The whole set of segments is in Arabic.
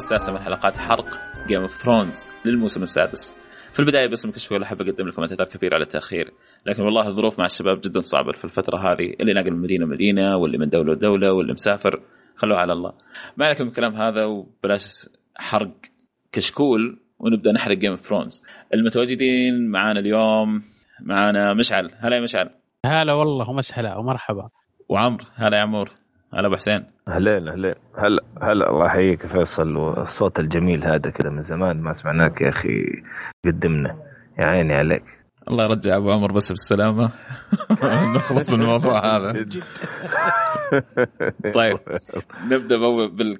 السادسة من حلقات حرق Game of Thrones للموسم السادس. في البداية باسم كشكول أحب أقدم لكم اعتذار كبير على التأخير، لكن والله الظروف مع الشباب جدا صعبة في الفترة هذه، اللي ناقل من مدينة لمدينة واللي من دولة لدولة واللي مسافر، خلوه على الله. ما لكم الكلام هذا وبلاش حرق كشكول ونبدأ نحرق Game of Thrones. المتواجدين معانا اليوم معانا مشعل، هلا يا مشعل. هلا والله وسهلا ومرحبا. وعمر، هلا يا عمور. هلا أبو حسين. اهلين اهلين هلا هلا. الله يحييك فيصل. والصوت الجميل هذا كذا من زمان ما سمعناك يا أخي. قدمنا. يا عيني عليك. الله يرجع أبو عمر بس بالسلامة. نخلص من الموضوع هذا. طيب نبدأ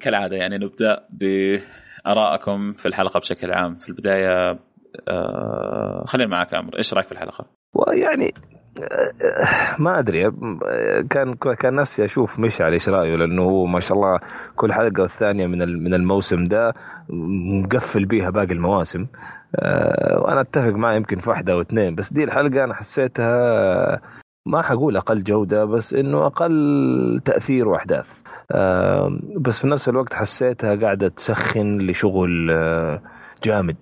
كالعاده يعني نبدأ بارائكم في الحلقة بشكل عام. في البداية آه خلينا معك عمر إيش رأيك في الحلقة؟ ويعني ما أدري. كان كان نفسي أشوف مشعل إيش رأيه؟ لأنه هو ما شاء الله كل حلقة والثانية من من الموسم ده مقفل بيها باقي المواسم. آه، وأنا أتفق معه يمكن في واحدة أو اثنين بس دي الحلقة أنا حسيتها ما حقول أقل جودة بس إنه أقل تأثير وأحداث. آه، بس في نفس الوقت حسيتها قاعدة تسخن لشغل آه، جامد.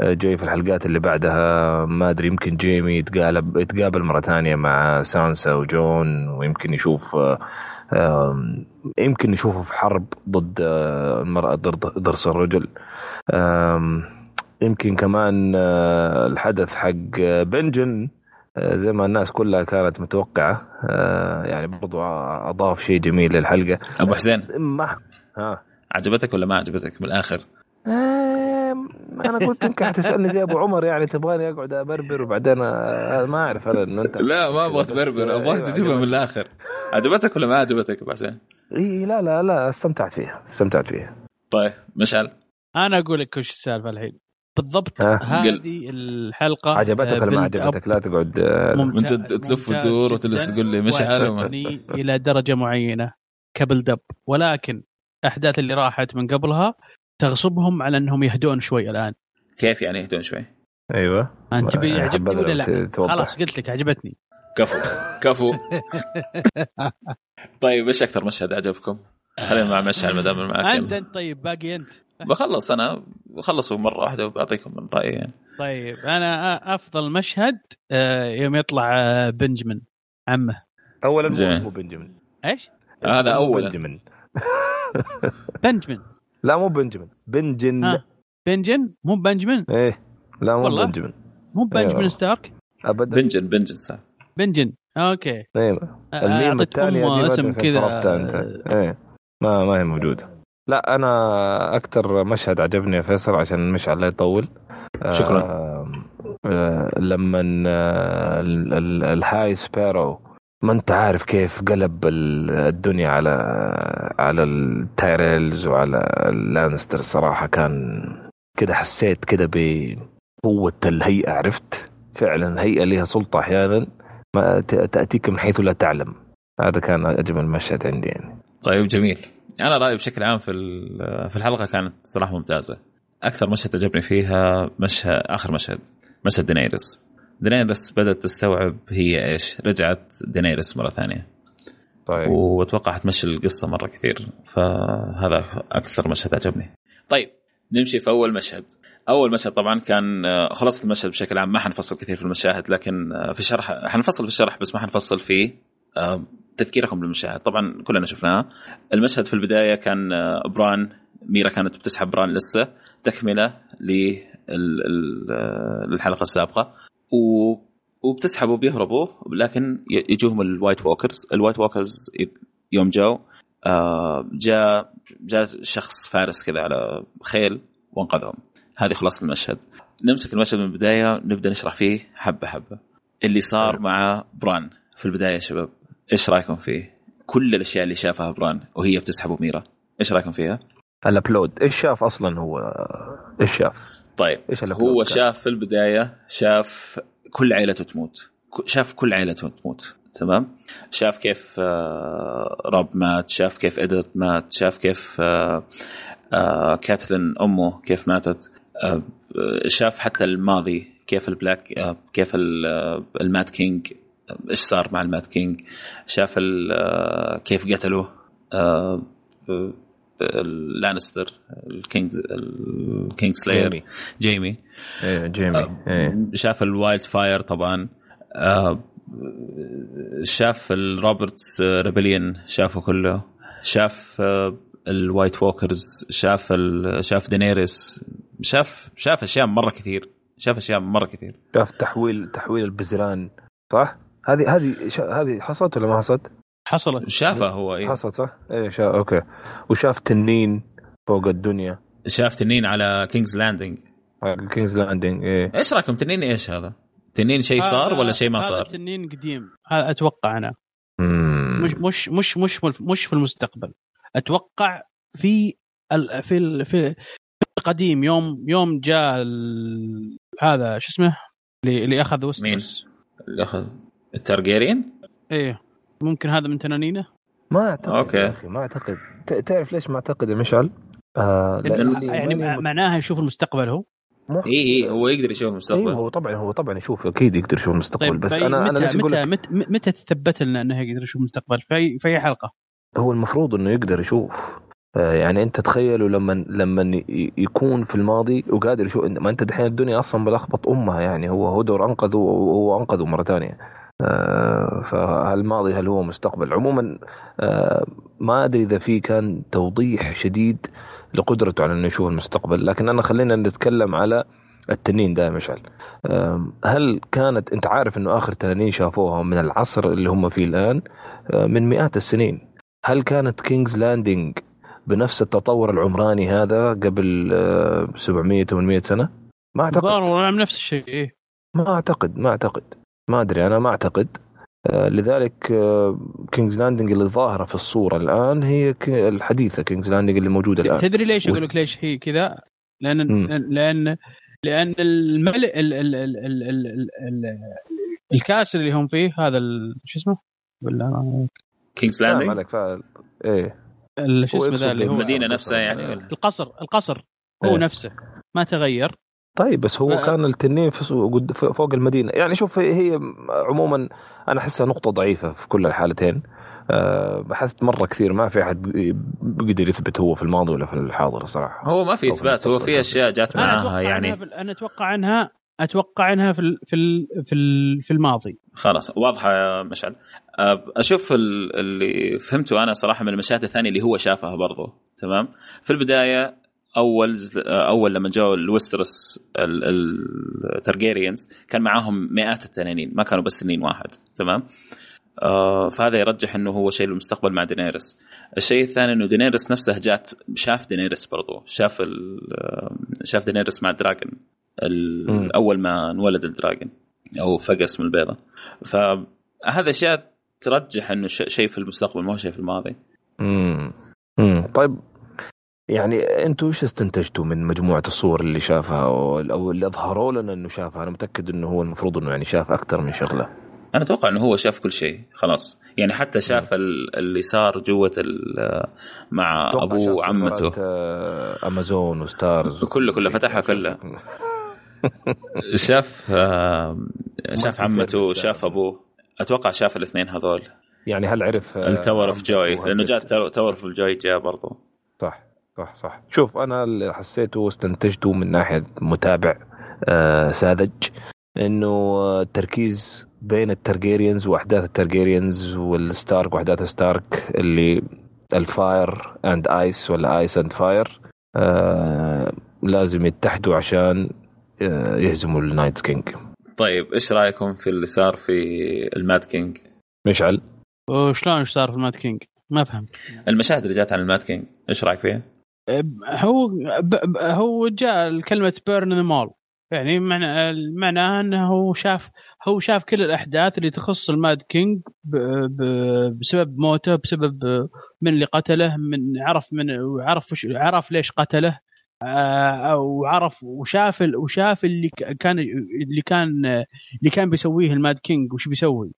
جاي في الحلقات اللي بعدها. ما أدري يمكن جيمي يتقابل يتقابل مرة ثانية مع سانسا وجون ويمكن يشوف يمكن نشوفه في حرب ضد آه، المرأة ضد ضرس الرجل. يمكن كمان آه، الحدث حق بنجن آه، زي ما الناس كلها كانت متوقعة. يعني برضو أضاف شيء جميل للحلقة. أبو حسين. ما ها. عجبتك ولا ما عجبتك من الآخر؟ أنا قلت يمكن تسالني زي أبو عمر يعني تبغاني أقعد أبربر وبعدين ما أعرف أنا إنه أنت لا ما أبغى تبربر أبغاك أيوة، تجيبها من الآخر. عجبتك ولا ما عجبتك ابو حسين؟ إي لا لا لا استمتعت فيها استمتعت فيها. طيب مشعل؟ أنا أقول لك وش السالفة الحين. بالضبط هذه الحلقة عجبتك ولا ما عجبتك؟ لا تقعد من جد تلف وتدور وتجلس تقول لي مشعل إلى درجة معينة كبل دب ولكن الاحداث اللي راحت من قبلها تغصبهم على انهم يهدون شوي الان. كيف يعني يهدون شوي؟ أيوه. انت تبي يعجبني ولا لا؟ خلاص قلت لك عجبتني. كفو. كفو. طيب إيش أكثر مشهد عجبكم؟ خلينا مع مشهد ما دام معك أنت انت طيب باقي أنت. بخلص أنا. بخلصه مرة واحدة وبعطيكم من رأيي يعني. طيب أنا أفضل مشهد آه، يوم يطلع آه، بنجمن عمه. اولا مو بنجمن. إيش؟ هذا اولا. بنجمن. بنجمن. لا مو بنجمن بنجن. ها. بنجن؟ مو بنجمن؟ إيه لا مو والله. بنجمن. مو بنجمن أيوه. ستارك؟ ابدا. بنجن بنجن ستارك بنجن. okay. أيوه الميم الثانية اسم كذا. إيه ما ما هي موجودة. لا أنا أكثر مشهد عجبني يا فيصل عشان مش عليه يطول. شكرا. آه آه لما آه ال High Sparrow ما انت عارف كيف قلب الدنيا على على التايريلز وعلى اللانستر الصراحه كان كده حسيت كده بقوة الهيئة عرفت؟ فعلا هيئة لها سلطة أحيانا ما تأتيك من حيث لا تعلم. هذا كان أجمل مشهد عندي يعني. طيب جميل. أنا رأيي بشكل عام في في الحلقة كانت صراحة ممتازة. أكثر مشهد عجبني فيها مشهد آخر مشهد مشهد دينيرس دينيرس بدأت تستوعب هي إيش. رجعت دينيرس مرة ثانية. طيب. واتوقع حتمشي القصة مرة كثير فهذا أكثر مشهد عجبني. طيب نمشي في أول مشهد. أول مشهد طبعا كان آه، خلاصه المشهد بشكل عام ما حنفصل كثير في المشاهد لكن آه، في الشرح حنفصل في الشرح بس ما حنفصل في آه، تذكيركم بالمشاهد طبعا كلنا شفناها المشهد في البداية كان بران ميرا كانت بتسحب بران لسه تكملة للحلقة السابقة. و وبتسحبوا بيهربوا لكن يجوهم ال White Walkers ال White Walkers يوم جو آه جاء جاء شخص فارس كذا على خيل وانقذهم. هذه خلاصه المشهد. نمسك المشهد من البداية نبدأ نشرح فيه حبة حبة. اللي صار مع بران في البداية يا شباب إيش رأيكم فيه؟ كل الأشياء اللي شافها بران وهي بتسحب ميرا إيش رأيكم فيها؟ ال upload إيش شاف أصلا هو؟ إيش شاف؟ طيب إيش هو شاف في البداية شاف كل عائلته تموت. شاف كل عائلته تموت تمام؟ شاف كيف آه، رب مات شاف كيف ادت مات شاف كيف آه، آه، كاتلين أمه كيف ماتت شاف حتى الماضي كيف البلاك كيف المات كينج إيش صار مع المات كينج شاف كيف قتلوه لانستر ال King ال Kingslayer جيمي. جيمي. إيه جيمي. آه، إيه. شاف ال wildfire طبعا. آه، شاف ال Robert's Rebellion شافه كله. شاف آه، ال White Walkers. شاف ال- شاف دينيريس. شاف شاف أشياء مرة كثير. شاف أشياء مرة كثير. شاف تحويل تحويل البزران صح؟ هذه هذه هذه حصلت ولا ما حصلت؟ حصلت. شافه هو إيه؟ حصلت صح؟ إيه شا... أوكي. وشاف تنين فوق الدنيا. شاف تنين على كينجز لاندنج كينجز لاندنج إيه. إيش رايكم؟ تنين إيش هذا؟ تنين شيء صار هذا- ولا شيء ما هذا صار؟ تنين قديم. هذا أتوقع أنا. مش مش مش مش مش في المستقبل. أتوقع في ال في ال في القديم يوم يوم جاء ال- هذا شو اسمه؟ اللي, اللي أخذ وسترس اللي اخذ التارجيريان؟ إيه. ممكن هذا من تنانينه؟ ما أعتقد أوكي. يا أخي ما أعتقد. ت- تعرف ليش ما أعتقد يا مشعل؟ آه يعني معناها يشوف المستقبل هو؟ اي اي هو يقدر يشوف أيوه المستقبل هو طبعا هو طبعا يشوف أكيد يقدر يشوف المستقبل طيب بس أنا أنا متى ليش أقول متى, لك؟ متى متى تثبت لنا إنه يقدر يشوف المستقبل؟ في في أي حلقة؟ هو المفروض إنه يقدر يشوف. آه، يعني أنت تخيلوا لما لما ي- يكون في الماضي وقادر يشوف ما أنت دحين الدنيا أصلا ملخبط أمها يعني هو هدر أنقذه وهو أنقذه مرة ثانية. فهل ماضي هل هو مستقبل؟ عموما آه، ما أدري إذا في كان توضيح شديد لقدرته على إنه يشوف المستقبل لكن أنا خلينا نتكلم على التنين ده يا مشعل هل كانت أنت عارف إنه آخر تنانين شافوها من العصر اللي هم فيه الآن؟ آه، من مئات السنين. هل كانت كينجز لاندنج بنفس التطور العمراني هذا قبل آه، 700 800 سنة؟ ما أعتقد. نعم نفس الشيء إيه. ما أعتقد ما أعتقد. ما أدري أنا ما أعتقد. آه، لذلك آه، كينجز لاندنج اللي ظاهرة في الصورة الآن هي الحديثة كينجز لاندنج اللي موجودة الآن. تدري ليش أقول لك ليش هي كذا؟ لأن لأن لأن الملك ال... ال... ال... ال... ال... ال castle اللي هم فيه هذا شو اسمه؟ ولا كينجز لاندنج؟ مالك فعل إيه. شو اسمه ذا اللي هو المدينة نفسها يعني القصر القصر هو إيه. نفسه ما تغير. طيب بس هو ف- كان التنين فوق المدينة. يعني شوف هي عموما أنا أحسها نقطة ضعيفة في كل الحالتين. أه بحثت مرة كثير ما في أحد بيقدر يثبت هو في الماضي ولا في الحاضر صراحة. هو ما في إثبات هو. في أشياء جات معاها يعني. أنا أتوقع عنها أتوقع عنها في ال- في ال- في ال- في الماضي. خلاص واضحة يا مشعل. أه، أشوف ال- اللي فهمته أنا صراحة من المشاهد الثانية اللي هو شافها برضو تمام؟ في البداية أول أول لما جو الويسترس الترجيريانز كان معاهم مئات التنانين ما كانوا بس تنين واحد تمام؟ آه فهذا يرجح إنه هو شيء المستقبل مع دينيرس الشيء الثاني إنه دينيرس نفسها جات شاف دينيرس برضو شاف شاف دينيرس مع dragon. أول ما انولد ال dragon أو فقس من البيضة. فهذا أشياء ترجح إنه شيء في المستقبل ما هو شيء في الماضي. امم طيب يعني أنتم إيش استنتجتوا من مجموعة الصور اللي شافها أو اللي أظهروا لنا إنه شافها؟ أنا متأكد إنه هو المفروض إنه يعني شاف أكثر من شغلة. أنا أتوقع إنه هو شاف كل شيء خلاص. يعني حتى شاف ال- اللي صار جوة مع ابوه وعمته امازون وستارز. كله كله فتحها كلها. شاف آه، شاف عمته. شاف أبوه. أتوقع شاف الاثنين هذول. يعني هل عرف ال Tower of Joy لأنه جاء Tower of Joy جاء برضو. صح صح. شوف أنا اللي حسيته واستنتجته من ناحية متابع آه ساذج إنه التركيز بين الترجيريانز وأحداث الترجيريانز والستارك وأحداث ستارك اللي ال Fire and Ice ولا Ice and Fire لازم يتحدوا عشان آه يهزموا ال Night King طيب إيش رأيكم في اللي صار في ال Mad King مشعل؟ وشلون إيش صار في ال Mad King؟ ما فهمت. المشاهد اللي جات عن ال Mad King إيش رأيك فيها؟ هو. هو جاء كلمه burn them all يعني معنى معناها إنه هو شاف هو شاف كل الأحداث اللي تخص ال Mad King. بسبب موته بسبب من اللي قتله من عرف من عرف. عرف ليش قتله آه، وعرف وشاف ال... وشاف اللي كان اللي كان اللي كان بيسويه ال Mad King وش بيسوي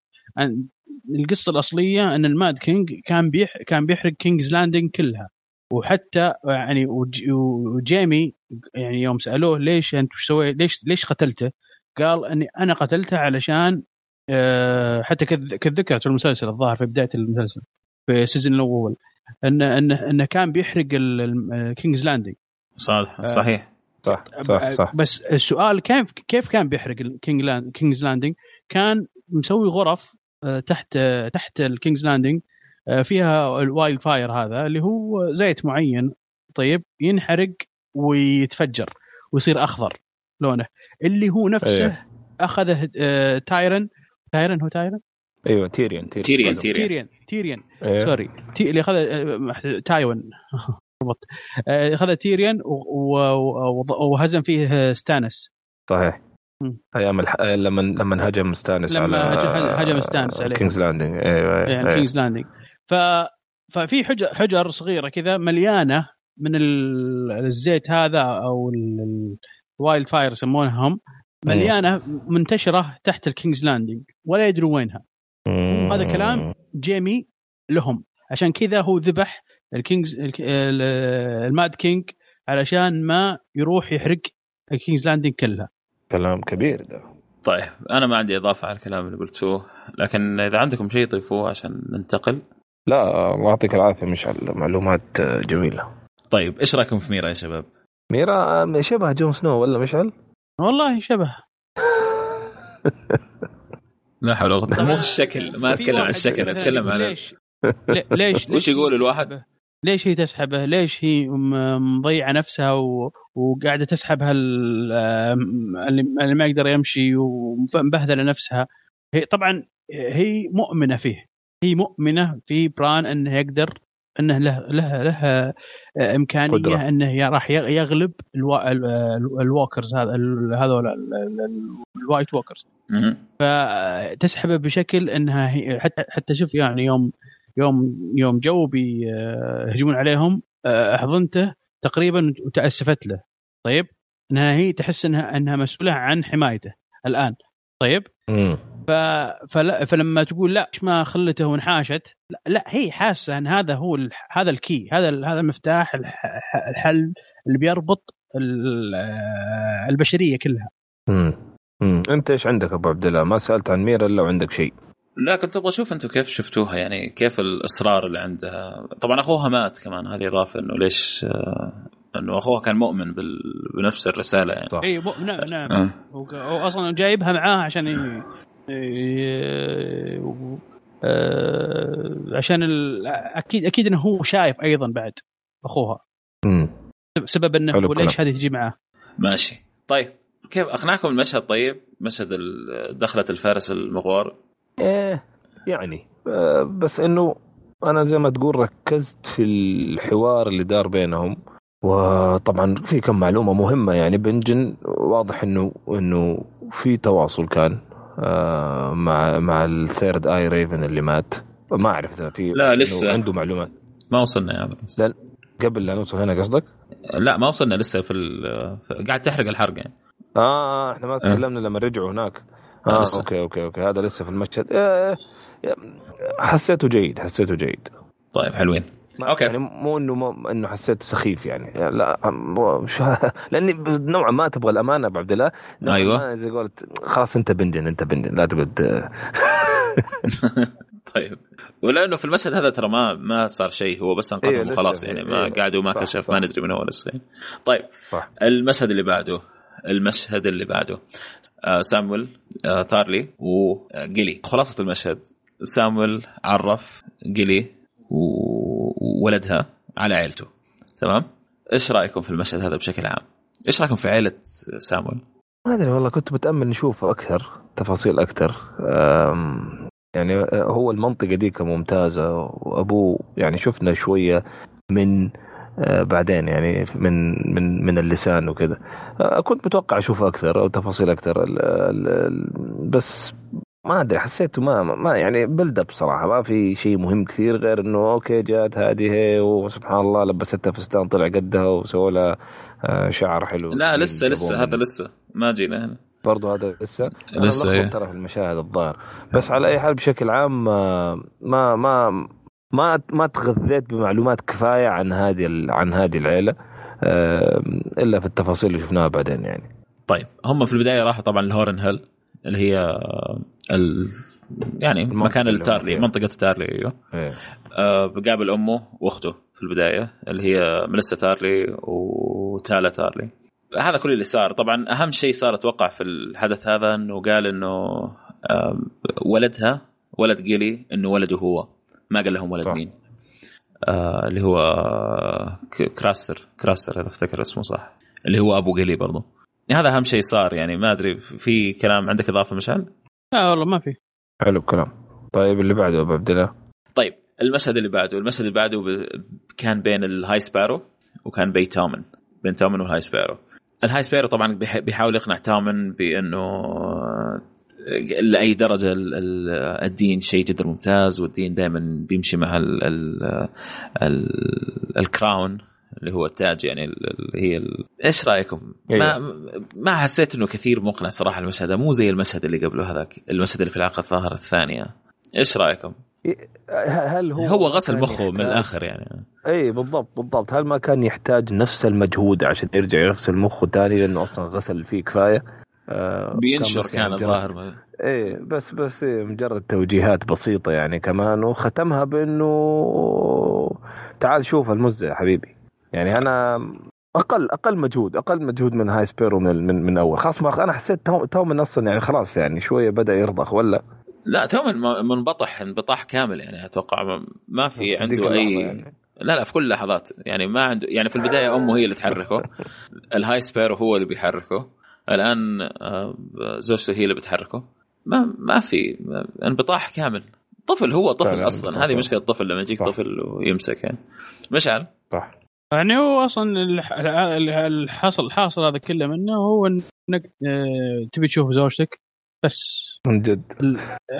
القصة الأصلية إن ال Mad King كان بيح... كان بيحرق كينجز لاندنج كلها وحتى يعني وج- وجيمي يعني يوم سألوه ليش أنت وش سويت؟ ليش ليش قتلته؟ قال إني أنا قتلته علشان آه، حتى كذ- كذكرت في المسلسل الظاهر في بداية المسلسل في ال season الأول انه انه إنه كان بيحرق الكينجز لاندنج صح صحيح. صح صح صح. بس السؤال كيف كيف كان بيحرق الكينج لاند كينجز لاندنج كان مسوي غرف آه، تحت تحت الكينجز لاندنج فيها ال wildfire هذا اللي هو زيت معين طيب ينحرق ويتفجر ويصير أخضر لونه. اللي هو نفسه أيه. أخذه آه، تايرن تايرن هو تايرن أيوه تيريون تيريون تيريون تيريان تيريان أيوة. sorry تي اللي اخذ آه، تايوان بالضبط. آه، اخذ تيريان و- و- و- وهزم فيه ستانس صحيح. أيام الح... لما لما هجم ستانس لما على هج- هجم ستانس عليه. كينجز لاندنج أيوه يعني أيوه كينجز لاندنج ف ففي حجر حجر صغيرة كذا مليانة من ال- الزيت هذا أو ال wildfire يسمونها هم مليانة منتشرة تحت الكينجز لاندنج ولا يدروا وينها. هذا كلام جيمي لهم. عشان كذا هو ذبح الكينجز الك- ال- ال Mad King علشان ما يروح يحرق الكينجز لاندنج كلها. كلام كبير ده. طيب أنا ما عندي إضافة على الكلام اللي قلتوه لكن إذا عندكم شيء ضيفوه عشان ننتقل لا الله يعطيك العافية مشعل معلومات جميلة طيب إيش رأيكم في ميرا يا شباب؟ ميرا شبه جون سنو ولا مشعل؟ والله شبه لا حول ولا قوة مو الشكل ما في أتكلم عن الشكل أتكلم عن ليش لي- ليش وش يقول الواحد؟ ليش هي تسحبه؟ ليش هي مضيعة نفسها و... وقاعدة تسحب هال اللي اللي ما يقدر يمشي ومبهذله نفسها هي طبعا هي مؤمنة فيه هي مؤمنة في بران إنه يقدر إنه له له له إمكانية قدرة. إنه راح يغ- يغلب الوا... ال- ال- ال walkers هذا هذول ال- ال- ال- ال White Walkers. فتسحبه بشكل إنها هي حتى حتى شوف يعني يوم يوم يوم جو بيهجمون عليهم آه، حضنته تقريبا وتأسفت له طيب إنها هي تحس إنها إنها مسؤولة عن حمايته الآن طيب مم. ف... فلا فلما تقول لا ليش ما خلته وانحاشت لا, لا هي حاسة إن هذا هو ال... هذا الكي هذا ال... هذا المفتاح الح... الحل اللي بيربط ال... آه، البشرية كلها مم. مم. أنت إيش عندك أبو عبد الله؟ ما سألت عن ميرا إلا وعندك شيء. لا كنت أبغى أشوف أنتم كيف شفتوها يعني كيف الإصرار اللي عندها طبعا أخوها مات كمان هذه إضافة إنه ليش آه، إنه أخوها كان مؤمن بال... بنفس الرسالة يعني صح. اي مو- نعم نعم آه. هو هو أصلا جايبها معاه عشان عشان ال... أكيد أكيد إنه هو شايف أيضا بعد أخوها. مم. سبب إنه هو ليش هذه تجي معاه. ماشي. طيب كيف أقنعكم المشهد؟ طيب مشهد ال- دخلة الفارس المغوار. إيه يعني آه، بس إنه أنا زي ما تقول ركزت في الحوار اللي دار بينهم وطبعا في كم معلومة مهمة يعني بنجن واضح انه إنه في تواصل كان. آه، مع مع الثيرد اي ريفن اللي مات. ما أعرف إذا في لا، لسه. عنده معلومات. ما وصلنا يا لا. قبل لا نوصل هنا قصدك؟ لا ما وصلنا لسه في, ال- في قاعد تحرق الحرق يعني. آه إحنا ما تكلمنا لما رجعوا هناك. آه، آه لسه. okay okay okay. هذا لسه في المشهد. آه، آه، حسيته جيد حسيته جيد. طيب حلوين. okay. يعني مو إنه مو إنه حسيته سخيف يعني. يعني لا لأني نوعا ما تبغى الأمانة ابو عبد الله. ما زي قلت خلاص أنت بنجن أنت بنجن لا تقعد. طيب. ولأنه في المشهد هذا ترى ما ما صار شيء هو بس إيه، انقذهم لسه. وخلاص يعني ما إيه. قعدوا ما صح، كشف. ما ندري من أول لسه طيب. صح. المشهد اللي بعده المشهد اللي بعده. آه سامويل آه تارلي وجيلي خلاصة المشهد. سامويل عرف جيلي و- وولدها على عيلته. تمام؟ إيش رأيكم في المشهد هذا بشكل عام؟ إيش رأيكم في عيلة سامويل؟ ما أدري والله كنت متأمل نشوف أكثر تفاصيل أكثر. يعني هو المنطقة دي ممتازه وأبوه يعني شفنا شوية من آه، بعدين يعني من من من اللسان وكذا آه، كنت متوقع أشوف أكثر أو تفاصيل أكثر بس ما أدري حسيته ما ما يعني build up صراحة ما في شيء مهم كثير غير إنه okay جات هذه وسبحان الله لبستها فستان طلع قدها وسووا لها آه، شعر حلو لا لسه لسه هذا لسه ما جينا هنا. برضو هذا لسه؟ لسه إيه. ترى في المشاهد الظاهر. بس على أي حال بشكل عام آه، ما ما ما ما تغذيت بمعلومات كفاية عن هذه عن هذه العيلة آه، إلا في التفاصيل اللي شفناها بعدين يعني. طيب هم في البداية راحوا طبعا لهورن هيل اللي هي ال- يعني مكان التارلي فيها. منطقة تارلي أيوه إيه. آه بقابل أمه وأخته في البداية اللي هي ملسا تارلي وتالا تارلي هذا كل اللي صار طبعا أهم شيء صار أتوقع في الحدث هذا إنه قال إنه آم، ولدها ولد جيلي إنه ولده هو ما قال لهم ولد صح. مين آه اللي هو ك- كراستر كراستر إذا أفتكر اسمه صح اللي هو أبو جيلي برضو هذا أهم شيء صار يعني ما أدري في كلام عندك إضافة مشعل؟ لا والله ما في. حلو الكلام. طيب اللي بعده أبو عبد الله؟ طيب المشهد اللي بعده المشهد اللي بعده ب... كان بين ال High Sparrow وكان بين تومن بين تومن وال High Sparrow. ال High Sparrow طبعا بيح... بيحاول يقنع تومن بأنه لأي درجة ال... ال... الدين شيء جدا ممتاز والدين دائما بيمشي مع ال... ال... ال... ال crown. اللي هو التاج يعني ال- اللي هي ال... إيش رأيكم؟ ما ما حسيت إنه كثير مقنع صراحة المشهد مو زي المشهد اللي قبله هذاك المشهد اللي في العلاقه الظاهرة الثانية. إيش رأيكم؟ هل هو هو غسل مخه من يحتاج- الآخر يعني. إي بالضبط بالضبط. هل ما كان يحتاج نفس المجهود عشان يرجع يغسل مخه تاني؟ لأنه أصلا غسل فيه كفاية. آه، بينشر يعني كان مجرد- الظاهر إيه بس بس إيه مجرد توجيهات بسيطة يعني كمان. وختمها بأنه تعال شوف المزة يا حبيبي. يعني أنا أقل أقل مجهود أقل مجهود من High Sparrow من من, من أول. خلاص ما أنا حسيت تو, تو من أصلا يعني خلاص يعني شوية بدأ يرضخ ولا؟ لا تو من- منبطح انبطاح كامل يعني أتوقع. ما- في عنده أي يعني. لا لا في كل اللحظات. يعني ما عنده يعني في البداية أمه هي اللي تحركه. ال High Sparrow هو اللي بيحركه. الآن آه، زوجته هي اللي بتحركه. ما ما في انبطاح كامل. طفل هو طفل أصلا. هذه مشكلة الطفل لما يجيك. طفل ويمسك يعني. مشعل؟ صح. يعني هو أصلا الح- الحاصل الحاصل هذا كله منه هو إنك آه، تبي تشوف زوجتك بس من جد.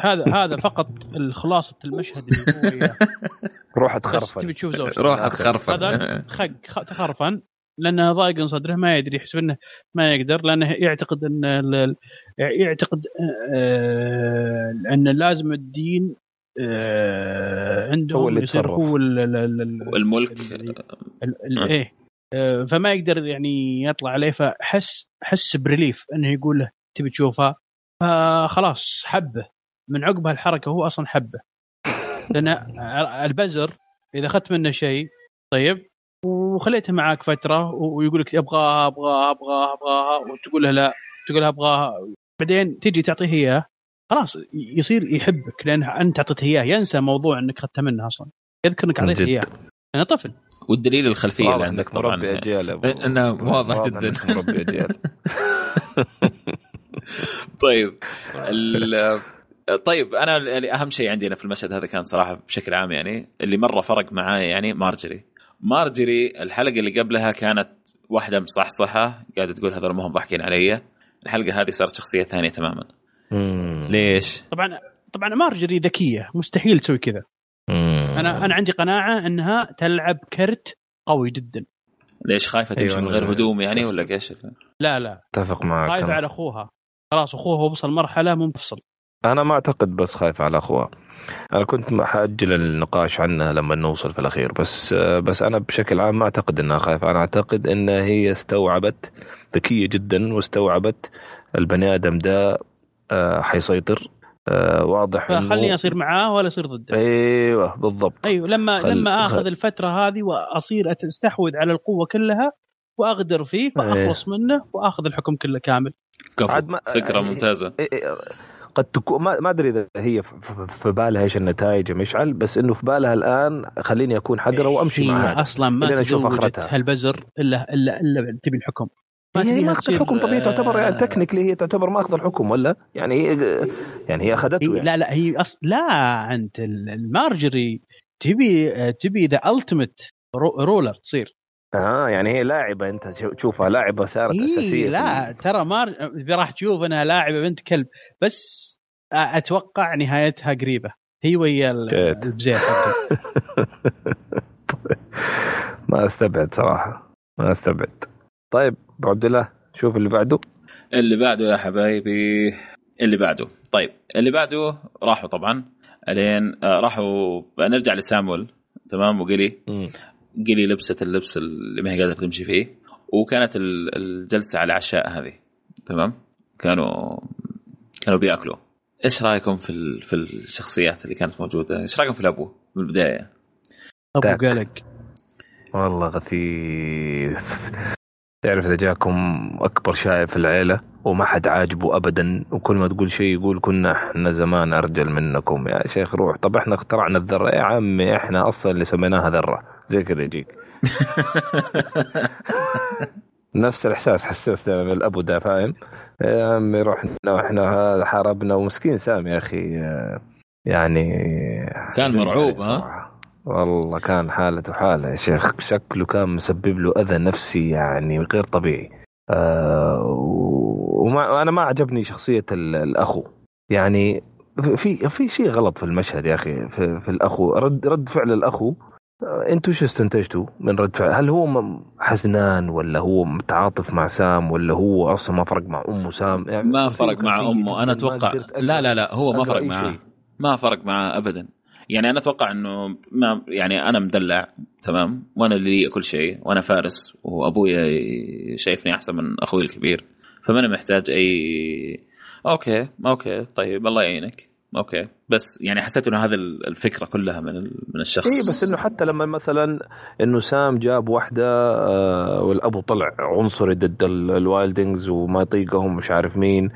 هذا هذا فقط خلاصه المشهد اللي هو. روح بس اتخرفن تبي تشوف زوجتك. روح اتخرفن. هذا خق خ- تخرفن لأنه ضايق صدره ما يدري يحسب انه ما يقدر لأنه يعتقد إن يعتقد آه، إن لازم الدين آه، هو عندهم اللي يصير. هو ال- ال- ال- ال- والملك. ال- ال- إيه. آه، فما يقدر يعني يطلع عليه فحس حس بريليف إنه يقول له تبي تشوفها فخلاص حبه. من عقب هالحركة هو أصلا حبه. لأن البزر إذا أخذت منه شيء طيب وخليته معاك فترة ويقول لك ابغاها ابغاها ابغاها ابغاها وتقول له لا تقول له ابغاها بعدين تجي تعطيه إياه. خلاص يصير يحبك لأن أنت أعطيته إياه. ينسى موضوع إنك اخذته منه أصلا. يذكر انك اعطيته. إياه. أنا طفل. والدليل الخلفية اللي عندك طبعا مربي أجيال يا أبو- إنه واضح جداً. مربي أجيال. طيب ال- طيب أنا يعني أهم شيء عندي أنا في المشهد هذا كان صراحة بشكل عام يعني اللي مرة فرق معاي يعني مارجري. مارجري الحلقة اللي قبلها كانت واحدة مصحصحة قاعدة تقول هذول ما هم ضاحكين علي. الحلقة هذه صارت شخصية ثانية تماما. مم. ليش؟ طبعا طبعا مارجري ذكية مستحيل تسوي كذا. أنا أنا عندي قناعة إنها تلعب كرت قوي جدا ليش خايفة تمشي أيوة، من غير هدوم يعني ولا إيش؟ لا لا أتفق معك خايفة. على أخوها خلاص أخوها وصل مرحلة منفصل أنا ما أعتقد بس خايف على أخوها أنا كنت حأجل النقاش عنها لما نوصل في الأخير بس بس أنا بشكل عام ما أعتقد إنها خايفة أنا أعتقد انها هي استوعبت ذكية جدا واستوعبت البني آدم ده حيسيطر. آه، واضح فخليني أصير معاه ولا أصير ضده. أيوه بالضبط. أيوه لما خل- لما آخذ خل- الفترة هذه وأصير أستحوذ على القوة كلها وأغدر فيه فأخلص منه وأخذ الحكم كله كامل. كفو. عاد ما- فكرة هي- ممتازة. إيه إيه، قد تكون ما ما أدري إذا هي في- بالها إيش النتائج يا مشعل بس إنه في بالها الآن خليني أكون حذره وأمشي هي معها أصلا ما تزوجت. هالبزر الا الا إلا تبي الحكم. ما هي تبيها ما أخذ تصير الحكم طبيعي تعتبر يعني آه، technically هي تعتبر ما أخذ الحكم ولا؟ يعني هي يعني هي أخذته يعني. لا لا هي أص... لا أنت ال- المارجري تبي تبي the ultimate ruler تصير. آه يعني هي لاعبة أنت شو- تشوفها لاعبة صارت أساسية إيه لا ترى مار راح تشوف أنها لاعبة بنت كلب بس أتوقع نهايتها قريبة. هي ويا. البزير حقه. ما أستبعد صراحة ما أستبعد. طيب ابو عبد الله شوف اللي بعده. اللي بعده يا حبايبي. اللي بعده. طيب اللي بعده راحوا طبعا. الين آه، راحوا نرجع لسامويل. تمام؟ وقلي قلي لبست اللبس اللي ما هي قادرة تمشي فيه. وكانت ال- الجلسة على العشاء هذه. تمام؟ كانوا كانوا بيأكلوا. إيش رأيكم في ال... في الشخصيات اللي كانت موجودة؟ إيش رأيكم في الأبو من البداية؟ أبو. قلق والله غثيث. تعرف إذا جاكم أكبر شايب في العيلة وما حد عاجبه ابدا وكل ما تقول شيء يقول كنا إحنا زمان أرجل منكم. يا شيخ روح. طب إحنا اخترعنا الذرة. يا عمي إحنا أصلا اللي سميناها ذرة. زي كذا يجيك. نفس الإحساس حسيت من الأبو ده فاهم؟ يا عمي رحنا وإحنا هذا حاربنا. ومسكين سام يا أخي. يعني كان مرعوب، ها؟ والله كان حالته حاله يا شيخ. شكله كان مسبب له أذى نفسي يعني غير طبيعي. آه وما وأنا ما عجبني شخصية ال- الأخو. يعني في في شيء غلط في المشهد يا أخي في, في الأخو. رد رد فعل الأخو آه، أنتوا شو استنتجتوا من رد فعل؟ هل هو حزنان ولا هو متعاطف مع سام ولا هو أصلا ما فرق مع أمه سام؟ يعني ما فرق مع أمه. أنا أتوقع لا لا لا هو ما فرق معاه. ما فرق معاه ابدا. يعني أنا أتوقع إنه ما يعني أنا مدلع تمام؟ وأنا اللي لي كل شيء وأنا فارس وابويا شايفني أحسن من أخوي الكبير فما أنا محتاج أي okay okay طيب الله يعينك okay. بس يعني حسيت إنه هذا الفكرة كلها من من الشخص. اي بس إنه حتى لما مثلا إنه سام جاب واحدة آه والأبو طلع عنصري ضد ال- ال wildlings وما يطيقهم مش عارف مين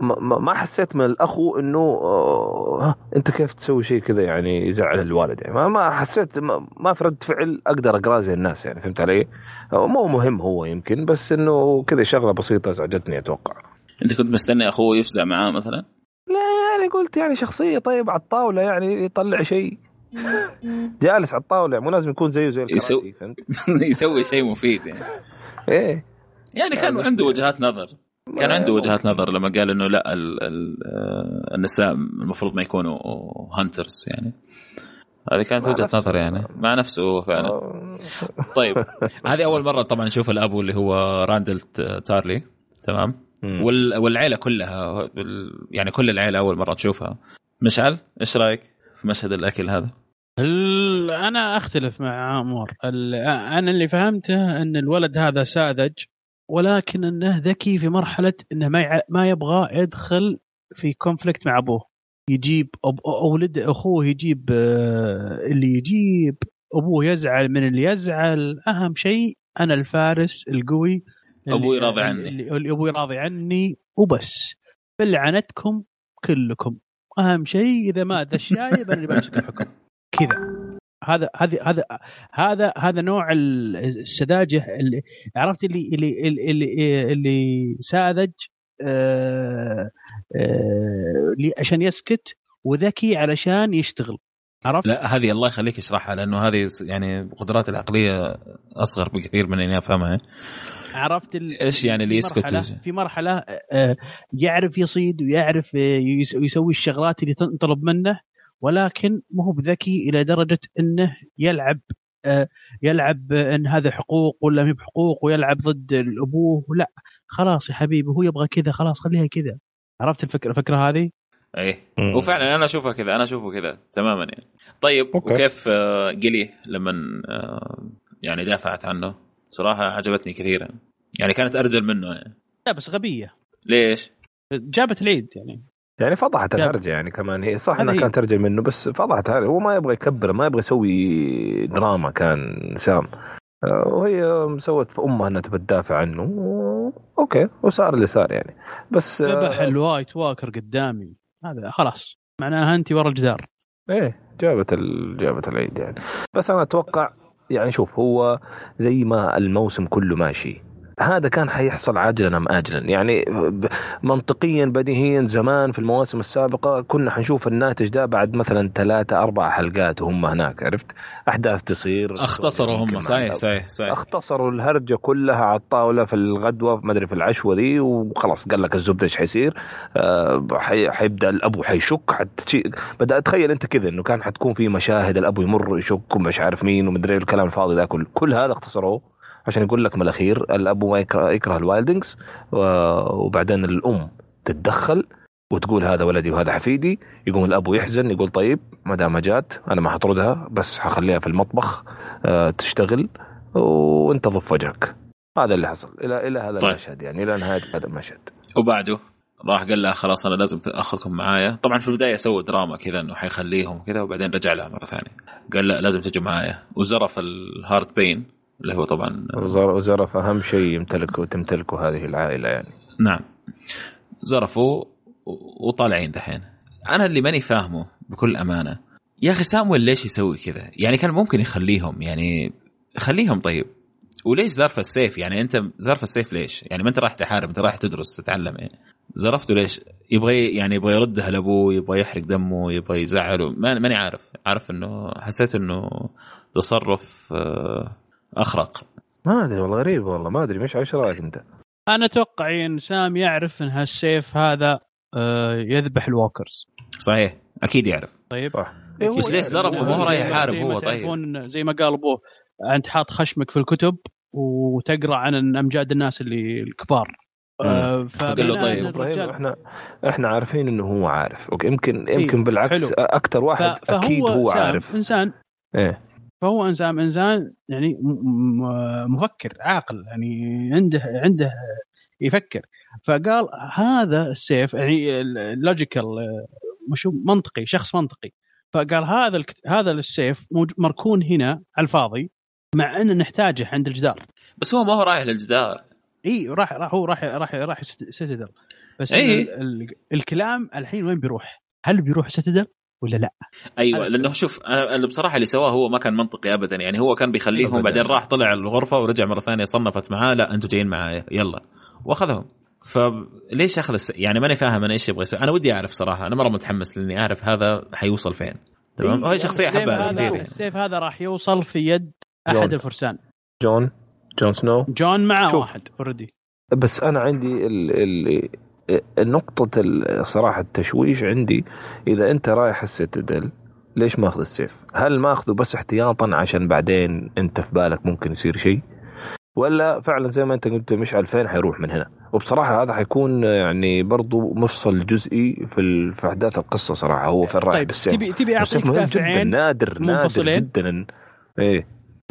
ما- حسيت من الأخو إنه آه ها، أنت كيف تسوي شيء كذا يعني يزعل الوالد يعني. ما, ما حسيت ما, ما في رد فعل أقدر اقراه زي الناس يعني فهمت علي؟ آه، مو مهم هو يمكن بس إنه كذا شغلة بسيطة ازعجتني أتوقع. أنت كنت مستني أخوه يفزع معاه مثلا؟ لا يعني قلت يعني شخصية طيب على الطاولة يعني يطلع شيء. جالس على الطاولة يعني مو لازم يكون زيه زي الكراسي يسوي- فهمت؟ يسوي شيء مفيد يعني. إيه. يعني كان يعني عنده وجهات نظر. كان عنده وجهات نظر لما قال إنه لا ال ال آه، النساء المفروض ما يكونوا هانترز يعني. هذه كانت وجهة نفسه. نظر يعني. مع نفسه هو فعلا. آه، طيب هذه أول مرة طبعا نشوف الابو اللي هو راندل تارلي. تمام. وال والعيلة كلها يعني كل العيلة أول مرة تشوفها. مشعل إيش رأيك في مشهد الأكل هذا؟ ال- أنا أختلف مع عمر ال- أنا اللي فهمته إن الولد هذا ساذج ولكن أنه ذكي في مرحلة إنه ما ما يبغى يدخل في conflict مع أبوه. يجيب أب... اولد أخوه يجيب آه، اللي يجيب أبوه يزعل من اللي يزعل. أهم شيء أنا الفارس القوي أبوي راضي عني. اللي, أبوي راضي عني وبس. بلعنتكم كلكم. أهم شيء إذا مات الشايب أنا اللي بمسك الحكم. كذا. هذا هذا هذا هذا هذا نوع ال- السذاجة اللي عرفت اللي اللي اللي, اللي, اللي ساذج آه، آه، عشان يسكت وذكي علشان يشتغل عرفت؟ لا هذه الله يخليك اشرحها لأنه هذه يعني قدرات العقلية أصغر بكثير من إني أفهمها عرفت ال... إيش يعني اللي يسكت مرحلة؟ في مرحلة آه، يعرف يصيد ويعرف آه، يس- يسوي الشغلات اللي تنطلب منه ولكن ما هو بذكي إلى درجة إنه يلعب آه، يلعب آه، إن هذا حقوق ولا ما هي بحقوق ويلعب ضد الأبوه لا خلاص يا حبيبي هو يبغى كذا خلاص خليها كذا عرفت الفكرة الفكرة هذه؟ إيه مم. وفعلا أنا أشوفها كذا أنا اشوفه كذا تماما يعني طيب أوكي. وكيف آه، قلي لما آه، يعني دافعت عنه صراحة عجبتني كثيرا يعني كانت أرجل منه يعني. لا بس غبية ليش؟ جابت العيد يعني يعني فضحت جاب. الهرجة يعني كمان. هي صح إنها. كانت ترجع منه بس فضحت هو ما يبغى يكبر ما يبغى يسوي دراما كان سام آه، وهي سوت في امها إنها تبى تدافع عنه. و- okay وصار اللي صار يعني. بس آه، ذبح ال White Walker قدامي. هذا خلاص. معناها انت ورا الجدار. إيه جابت ال... جابت العيد يعني. بس أنا أتوقع يعني شوف هو زي ما الموسم كله ماشي. هذا كان حيحصل عاجلا أم اجلا؟ يعني منطقيا بديهيا زمان في المواسم السابقة كنا حنشوف الناتج ده بعد مثلا ثلاثة أربع حلقات وهم هناك عرفت؟ أحداث تصير اختصروا هم صحيح. صحيح صحيح. اختصروا الهرجة كلها على الطاولة في الغدوة ما أدري في العشوة دي وخلاص قال لك الزبدة إيش حيصير؟ آه حي حيبدأ الأبو حيشك حتشي بدأ اتخيل أنت كذا إنه كان حتكون في مشاهد الأبو يمر يشك ومش عارف مين ومدري الكلام الفاضي ده كله كل هذا اختصروه؟ عشان يقول لك من الأخير الابو ما يكره, يكره الوايلدنجز وبعدين الأم تتدخل وتقول هذا ولدي وهذا حفيدي يقوم الابو يحزن يقول طيب ما دام جات أنا ما حطردها بس حخليها في المطبخ آه، تشتغل وانت ضف وجهك. هذا اللي حصل. إلى إلى هذا طيب. المشهد يعني إلى نهاية هذا المشهد وبعده راح قال له خلاص أنا لازم أخذكم معايا. طبعا في البداية سووا دراما كذا إنه حيخليهم كذا وبعدين رجع لها مرة ثانية. قال لا لازم تجوا معايا. وزرف الهارت بين اللي هو طبعا وزرف أهم شيء يمتلكه تمتلكه هذه العائلة يعني نعم زرفوا وطالعين دحين أنا اللي ماني فاهمه بكل أمانة يا أخي سامويل ليش يسوي كذا؟ يعني كان ممكن يخليهم يعني خليهم طيب وليش زرف السيف؟ يعني أنت زرف السيف ليش؟ يعني ما أنت رايح تحارب أنت رايح تدرس تتعلم يعني زرفته ليش؟ يبغى يعني يبغى يردها لابوه يبغى يحرق دمه يبغى يزعله ماني عارف عارف إنه حسيت إنه تصرف آه، أخرق. ما أدري والله غريب والله ما أدري مش إيش رأيك أنت؟ أنا أتوقع إن سام يعرف إن هالسيف هذا آه، يذبح الووكرز. صحيح أكيد يعرف. طيب. صح. بس ليش زرفه ما هو رايح يحارب هو؟ طيب. زي ما قال أبوه أنت حاط خشمك في الكتب وتقرأ عن أمجاد الناس اللي الكبار. آه فقال له طيب. إحنا إحنا عارفين إنه هو عارف. يمكن يمكن إيه؟ بالعكس حلو. أكثر واحد أكيد هو عارف. إنسان إيه. فهو انسان إنسان يعني مفكر عاقل يعني عنده عنده يفكر. فقال هذا السيف يعني logical مش منطقي شخص منطقي. فقال هذا هذا السيف مركون هنا على الفاضي مع إن نحتاجه عند الجدار. بس هو ما هو رايح للجدار. إي راح راح هو راح راح راح Citadel. بس أي. الكلام الحين وين بيروح؟ هل بيروح Citadel؟ ولا لا؟ أيوه لأنه شوف. أنا بصراحة اللي سواه هو ما كان منطقي ابدا يعني هو كان بيخليهم أبداً. بعدين راح طلع الغرفة ورجع مرة ثانية صنفت معاه لا أنتم جايين معايا يلا. وأخذهم. فليش أخذ الس... يعني ماني فاهم أنا إيش يبغى يسوي. أنا ودي أعرف صراحة أنا مرة متحمس لإني أعرف هذا حيوصل فين. تمام؟ إيه؟ وهي شخصية أحبها كثير. السيف هذا راح يوصل في يد أحد جون. الفرسان. جون. جون سنو. جون معه واحد already بس أنا عندي ال... ال... نقطة صراحة التشويش عندي إذا أنت رايح السيتادل ليش ماخذ السيف؟ هل ماخذه بس احتياطا عشان بعدين أنت في بالك ممكن يصير شيء؟ ولا فعلا زي ما أنت قلت مشعل فين حيروح من هنا؟ وبصراحة هذا حيكون يعني برضو مفصل جزئي في في أحداث القصة صراحة هو في الراعي طيب بالسيف تبي تبي أعطيك دافعين نادر منفصلين نادر جدا إيه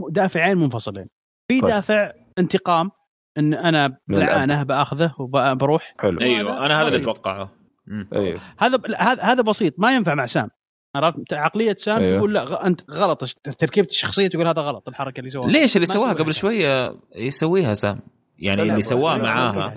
دافعين منفصلين في طيب. دافع انتقام إن أنا بالعانه بأخذه وبروح. حلو. أيوه أنا هذا اللي أتوقعه. أيوه. هذا هذا بسيط ما ينفع مع سام. عرفت؟ عقلية سام أيوه. تقول لا أنت غلط. تركيبة الشخصية تقول هذا غلط الحركة اللي سواها. ليش اللي سواها؟ قبل شوية يسويها سام. يعني اللي سواه معاها.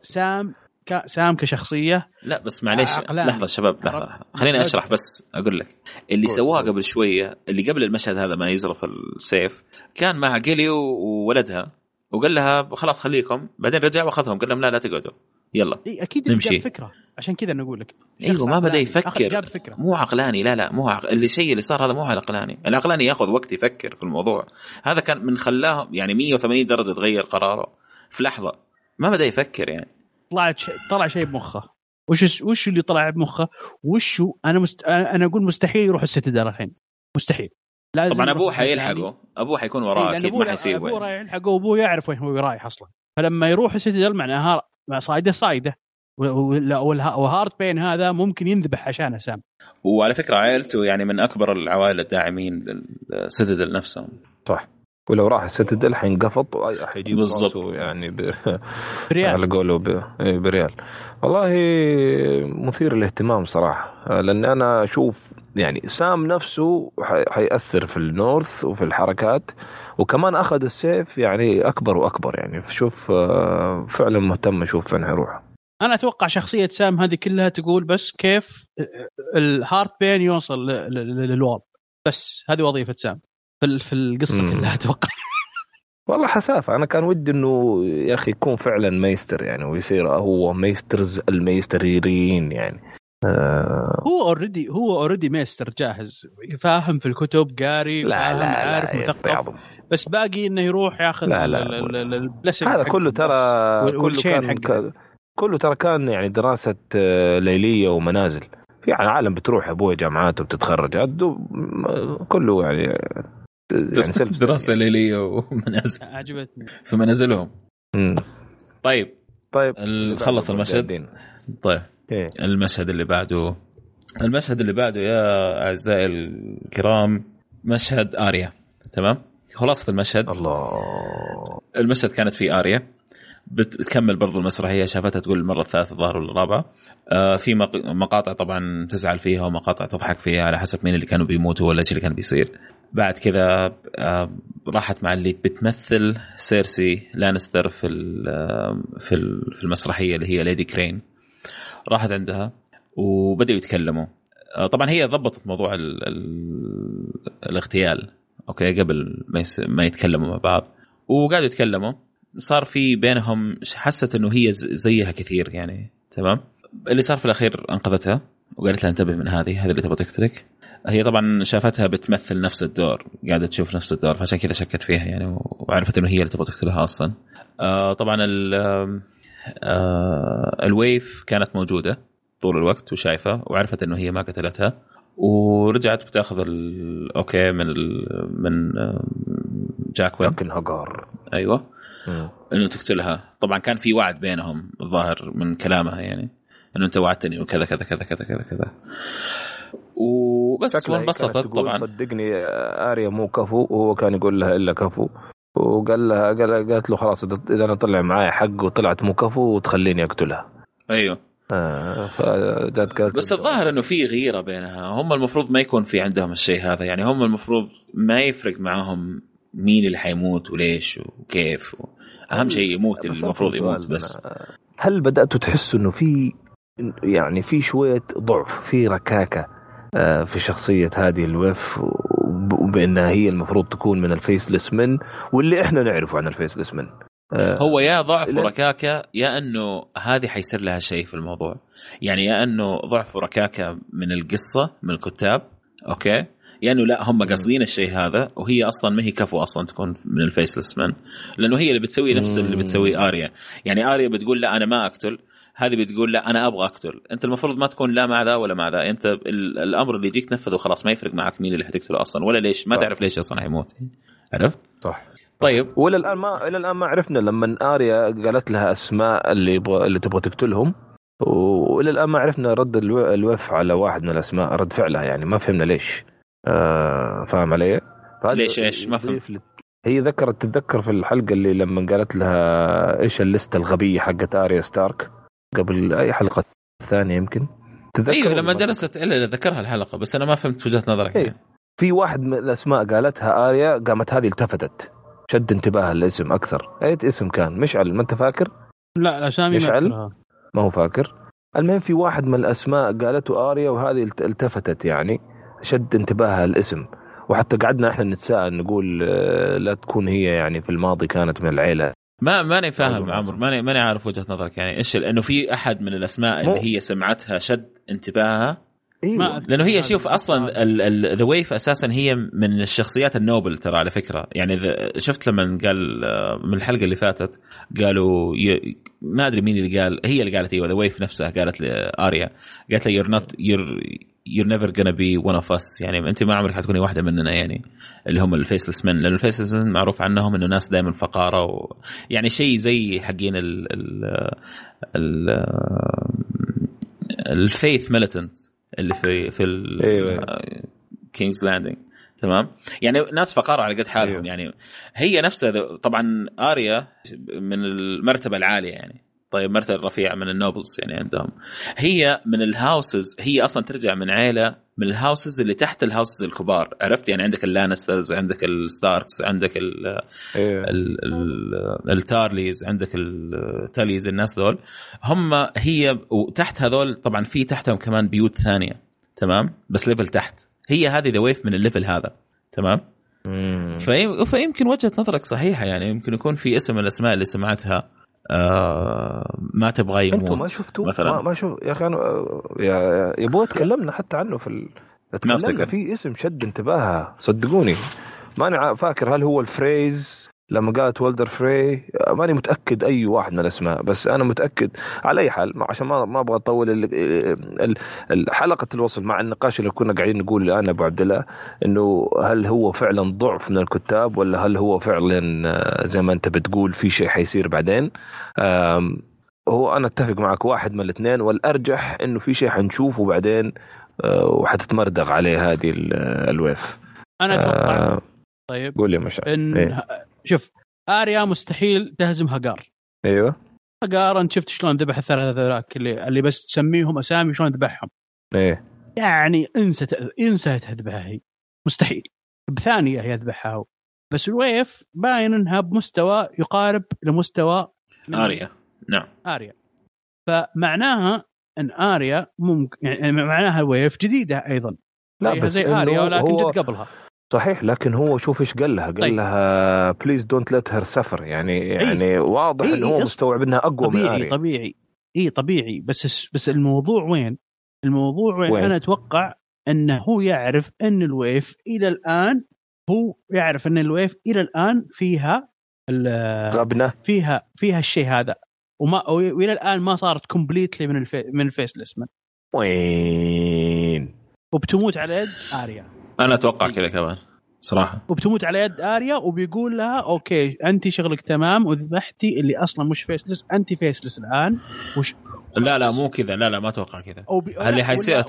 سام ك... سام كشخصية لا بس معليش. لحظة شباب لحظة. خليني أشرح بس أقول لك. اللي سواه قبل شوية اللي قبل المشهد هذا ما يزرف السيف كان مع جيلي وولدها. وقال لها خلاص خليكم بعدين رجع وأخذهم قال لهم لا لا تقعدوا. يلا. إيه أكيد نمشي. جاب فكرة. عشان كذا نقول لك. أيوه ما بدأ يفكر. جاب فكرة. مو عقلاني لا لا مو عق... اللي شيء اللي صار هذا مو عقلاني. العقلاني ياخذ وقت يفكر في الموضوع. هذا كان من خلاه يعني 180 درجة تغير قراره في لحظة. ما بدأ يفكر يعني. طلعت شيء طلع شيء بمخه. وش وش اللي طلع بمخه؟ وش أنا مست... أنا أقول مستحيل يروح ال Citadel الحين. مستحيل. لازم طبعا أبوه حيلحقه. أبوه حيكون وراه أكيد ما حيسيبه أبوه رايح يلحقه وابوه يعرف وين هو رايح أصلا. فلما يروح ال Citadel معناها صايده صايده و Heartsbane هذا ممكن ينذبح عشانه سام وعلى فكرة عائلته يعني من أكبر العوائل الداعمين لل Citadel نفسهم. صح. ولو راح ال Citadel حينقفض حيجيب بالضبط. يعني ب... بريال. على قوله ب... إيه، بريال. والله مثير للاهتمام صراحة لأن أنا أشوف يعني سام نفسه حيأثر في ال North وفي الحركات وكمان أخذ السيف يعني أكبر وأكبر يعني. شوف آه، فعلا مهتم أشوف فين حيروح. أنا أتوقع شخصية سام هذه كلها تقول بس كيف ال Heartsbane يوصل لل Wall بس هذه وظيفة سام. في القصة كلها أتوقع. والله حسافة. أنا كان ودي إنه يا أخي يكون فعلا maester يعني ويصير هو maester ال maester يين يعني. آه هو already هو already maester جاهز. فاهم في الكتب قاري لا لا عارف مثقف. بس باقي إنه يروح ياخذ لا لا هذا كله ترى كله كان كله ترى كان يعني دراسة آه، ليلية ومنازل. في يعني عالم بتروح أبوي جامعات وبتتخرج. كله يعني يعني دراسه ليلية ومنازل. عجبتني. في منازلهم. طيب. طيب. خلص المشهد. طيب. إيه؟ المشهد اللي بعده. المشهد اللي بعده يا أعزائي الكرام مشهد آريا. تمام؟ خلاصة المشهد. الله. المشهد كانت في آريا. بتكمل برضو المسرحيه شافتها تقول المرة الثالثة الظاهر ولا الرابعة. آه في مق- مقاطع طبعا تزعل فيها ومقاطع تضحك فيها على حسب مين اللي كانوا بيموتوا ولا إيش اللي كان بيصير. بعد كذا آه راحت مع اللي بتمثل سيرسي لانستر في ال- آه، في ال- في المسرحية اللي هي Lady كرين راحت عندها وبدأوا يتكلموا. آه، طبعا هي ضبطت موضوع ال ال الاغتيال أوكي قبل ما. ما يتكلموا مع بعض. وقعدوا يتكلموا. صار في بينهم حست إنه هي زيها كثير يعني تمام؟ اللي صار في الأخير أنقذتها وقالت لها انتبه من هذه هذه اللي تبغى تقتلك. هي طبعا شافتها بتمثل نفس الدور قاعدة تشوف نفس الدور فعشان كذا شكت فيها يعني وعرفت إنه هي اللي تبغى تقتلها أصلا. آه طبعا ال Waif كانت موجودة طول الوقت وشايفة وعرفت إنه هي ما قتلتها ورجعت بتاخذ ال- أوكي من ال من آه، جاكن هجار أيوه. مم. إنه تقتلها. طبعا كان في وعد بينهم الظاهر من كلامها يعني إنه أنت وعدتني وكذا كذا كذا كذا كذا كذا. وبس وانبسطت طبعا. صدقني آريا مو كفو وهو كان يقول لها إلا كفو. وقال لها قال قالت له خلاص اذا أنا طلع معي حق وطلعت مو كفو وتخليني أقتلها. أيوه. آه بس الظاهر إنه في غيرة بينها. هم المفروض ما يكون في عندهم الشيء هذا. يعني هم المفروض ما يفرق معاهم مين اللي حيموت وليش وكيف. و... أهم شيء يموت المفروض يموت بس. هل بدأتوا تحسوا إنه في يعني في شوية ضعف في ركاكة؟ في شخصية هذه ال Waif وب- وبأنها هي المفروض تكون من ال Faceless Men واللي إحنا نعرفه عن ال Faceless Men. آه، هو يا ضعف وركاكه يا أنه هذه حيصير لها شيء في الموضوع. يعني يا أنه ضعف وركاكه من القصة من الكتاب أوكي؟ يا أنه لا هم قاصدين الشيء هذا وهي أصلا ما هي كفو أصلا تكون من ال Faceless Men لأنه هي اللي بتسوي نفس اللي. بتسويه آريا. يعني آريا بتقول لا أنا ما أقتل. هذه بتقول لا أنا أبغى أقتل. أنت المفروض ما تكون لا مع ذا ولا مع ذا. أنت ال- الأمر اللي يجيك تنفذه خلاص ما يفرق معك مين اللي حتقتله أصلا ولا ليش. ما صح. تعرف ليش أصلا حيموت عرفت؟ صح. طيب. وإلى الآن ما إلى الآن ما عرفنا لما آريا قالت لها أسماء اللي يبغى اللي تبغى تقتلهم وإلى الآن ما عرفنا رد الو- ال Waif على واحد من الأسماء رد فعلها يعني ما فهمنا ليش. آه فاهم علي؟ ليش إيش؟ ما لي- هي ذكرت تتذكر في الحلقة اللي لما قالت لها إيش الليسته الغبية حقت آريا ستارك؟ قبل أي حلقة ثانية يمكن. تتذكر أيوه لما جلست إلا ذكرها الحلقة بس أنا ما فهمت وجهة نظرك. يعني. في واحد من الأسماء قالتها آريا قامت هذه التفتت. شد انتباهها الاسم أكثر. أي اسم كان؟ مشعل ما أنت فاكر؟ لا الاسامي؟ أذكرها. ما هو فاكر. المهم في واحد من الأسماء قالته آريا وهذه الت- التفتت يعني. شد انتباهها الاسم. وحتى قعدنا إحنا نتساءل نقول آه، لا تكون هي يعني في الماضي كانت من العيلة. ما ماني فاهم. عمرو ماني ماني عارف وجهة نظرك يعني إيش لأنه في أحد من الأسماء مو- اللي هي سمعتها شد انتباهها أذكر لأنه هي. شوف أصلا the Waif أساسا هي من الشخصيات ال noble ترى على فكرة يعني شفت لما قال من الحلقة اللي فاتت قالوا. ما أدري مين اللي قال هي اللي قالت إيوه the Waif نفسها قالت لآريا قالت لها you're not you're you're never gonna be one of us. يعني أنت ما عمرك حتكوني واحدة مننا يعني اللي هم ال Faceless Men لأن ال Faceless Men معروف عنهم إنه ناس دائما فقارة و... يعني شيء زي حقين ال ال ال ال Faith Militant اللي في في أيوة. King's Landing تمام؟ يعني ناس فقارة على قد حالهم أيوة. يعني. هي نفسها طبعا آريا من المرتبة العالية يعني. طيب مرتبه رفيعه من ال nobles يعني عندهم. هي من ال houses هي أصلا ترجع من عيلة من ال houses اللي تحت ال houses الكبار. عرفت؟ يعني عندك ال Lannisters عندك ال Starks عندك ال ال- ال- ال Tarlys عندك ال Tullys الناس ذول. هم هي وتحت هذول طبعا في تحتهم كمان بيوت ثانية تمام؟ بس level تحت. هي هذه the Waif من ال level هذا تمام؟ مم. فيمكن وجهة نظرك صحيحة يعني يمكن يكون في اسم من الأسماء اللي سمعتها. آه ما تبغى يموت أنتم ما شفتوا؟ مثلا. ما, ما شوف يا أخي أنا يا أبوي تكلمنا حتى عنه في ال... تكلمنا. في اسم شد انتباهها صدقوني. ماني فاكر هل هو الفريز؟ لما قالت والدر فري ماني متأكد أي واحد من الأسماء بس أنا متأكد على أي حال عشان ما ما أبغى أطول حلقة الوصل مع النقاش اللي كنا قاعدين نقول الآن أبو عبد الله إنه هل هو فعلا ضعف من الكتاب ولا هل هو فعلا آه، زي ما أنت بتقول في شيء حيصير بعدين؟ هو أنا أتفق معك واحد من الاثنين والأرجح إنه في شيء حنشوفه بعدين آه، وحتتمردغ عليه هذه ال- الويف. أنا أتوقع. آه، طيب. قول لي مشعل. إن إيه. شوف آريا مستحيل تهزم هاجار. أيوه. هاجار أنت شفت شلون ذبح الثلاثة ذولاك اللي اللي بس تسميهم أسامي شلون ذبحهم؟ إيه. يعني انسى انسى تذبحها هي. مستحيل. بثانية هي يذبحها هو. بس ال Waif باين إنها بمستوى يقارب لمستوى آريا. نعم. آريا. فمعناها إن آريا ممكن يعني معناها Waif جديدة أيضا. لا بس زي آريا ولكن هو جت قبلها. صحيح لكن هو شوف إيش قال لها. قال طيب. لها please don't let her suffer يعني يعني واضح إي، إنه هو إي، مستوعب إنها أقوى من طبيعي آريا. طبيعي. اي طبيعي. بس بس الموضوع وين؟ الموضوع وين, وين؟ أنا أتوقع إنه هو يعرف إن ال Waif إلى الآن هو يعرف إن ال Waif إلى الآن فيها غبنة. فيها فيها الشيء هذا. وما وإلى الآن ما صارت completely من ال fa- من ال Faceless Men وين؟ وبتموت على يد آريا. أنا أتوقع كذا كمان صراحة. وبتموت على يد آريا وبيقول لها okay أنت شغلك تمام وذبحتي اللي أصلا مش faceless أنت faceless الآن وش لا لا مو كذا لا لا ما أتوقع كذا. بي... اللي حيصير؟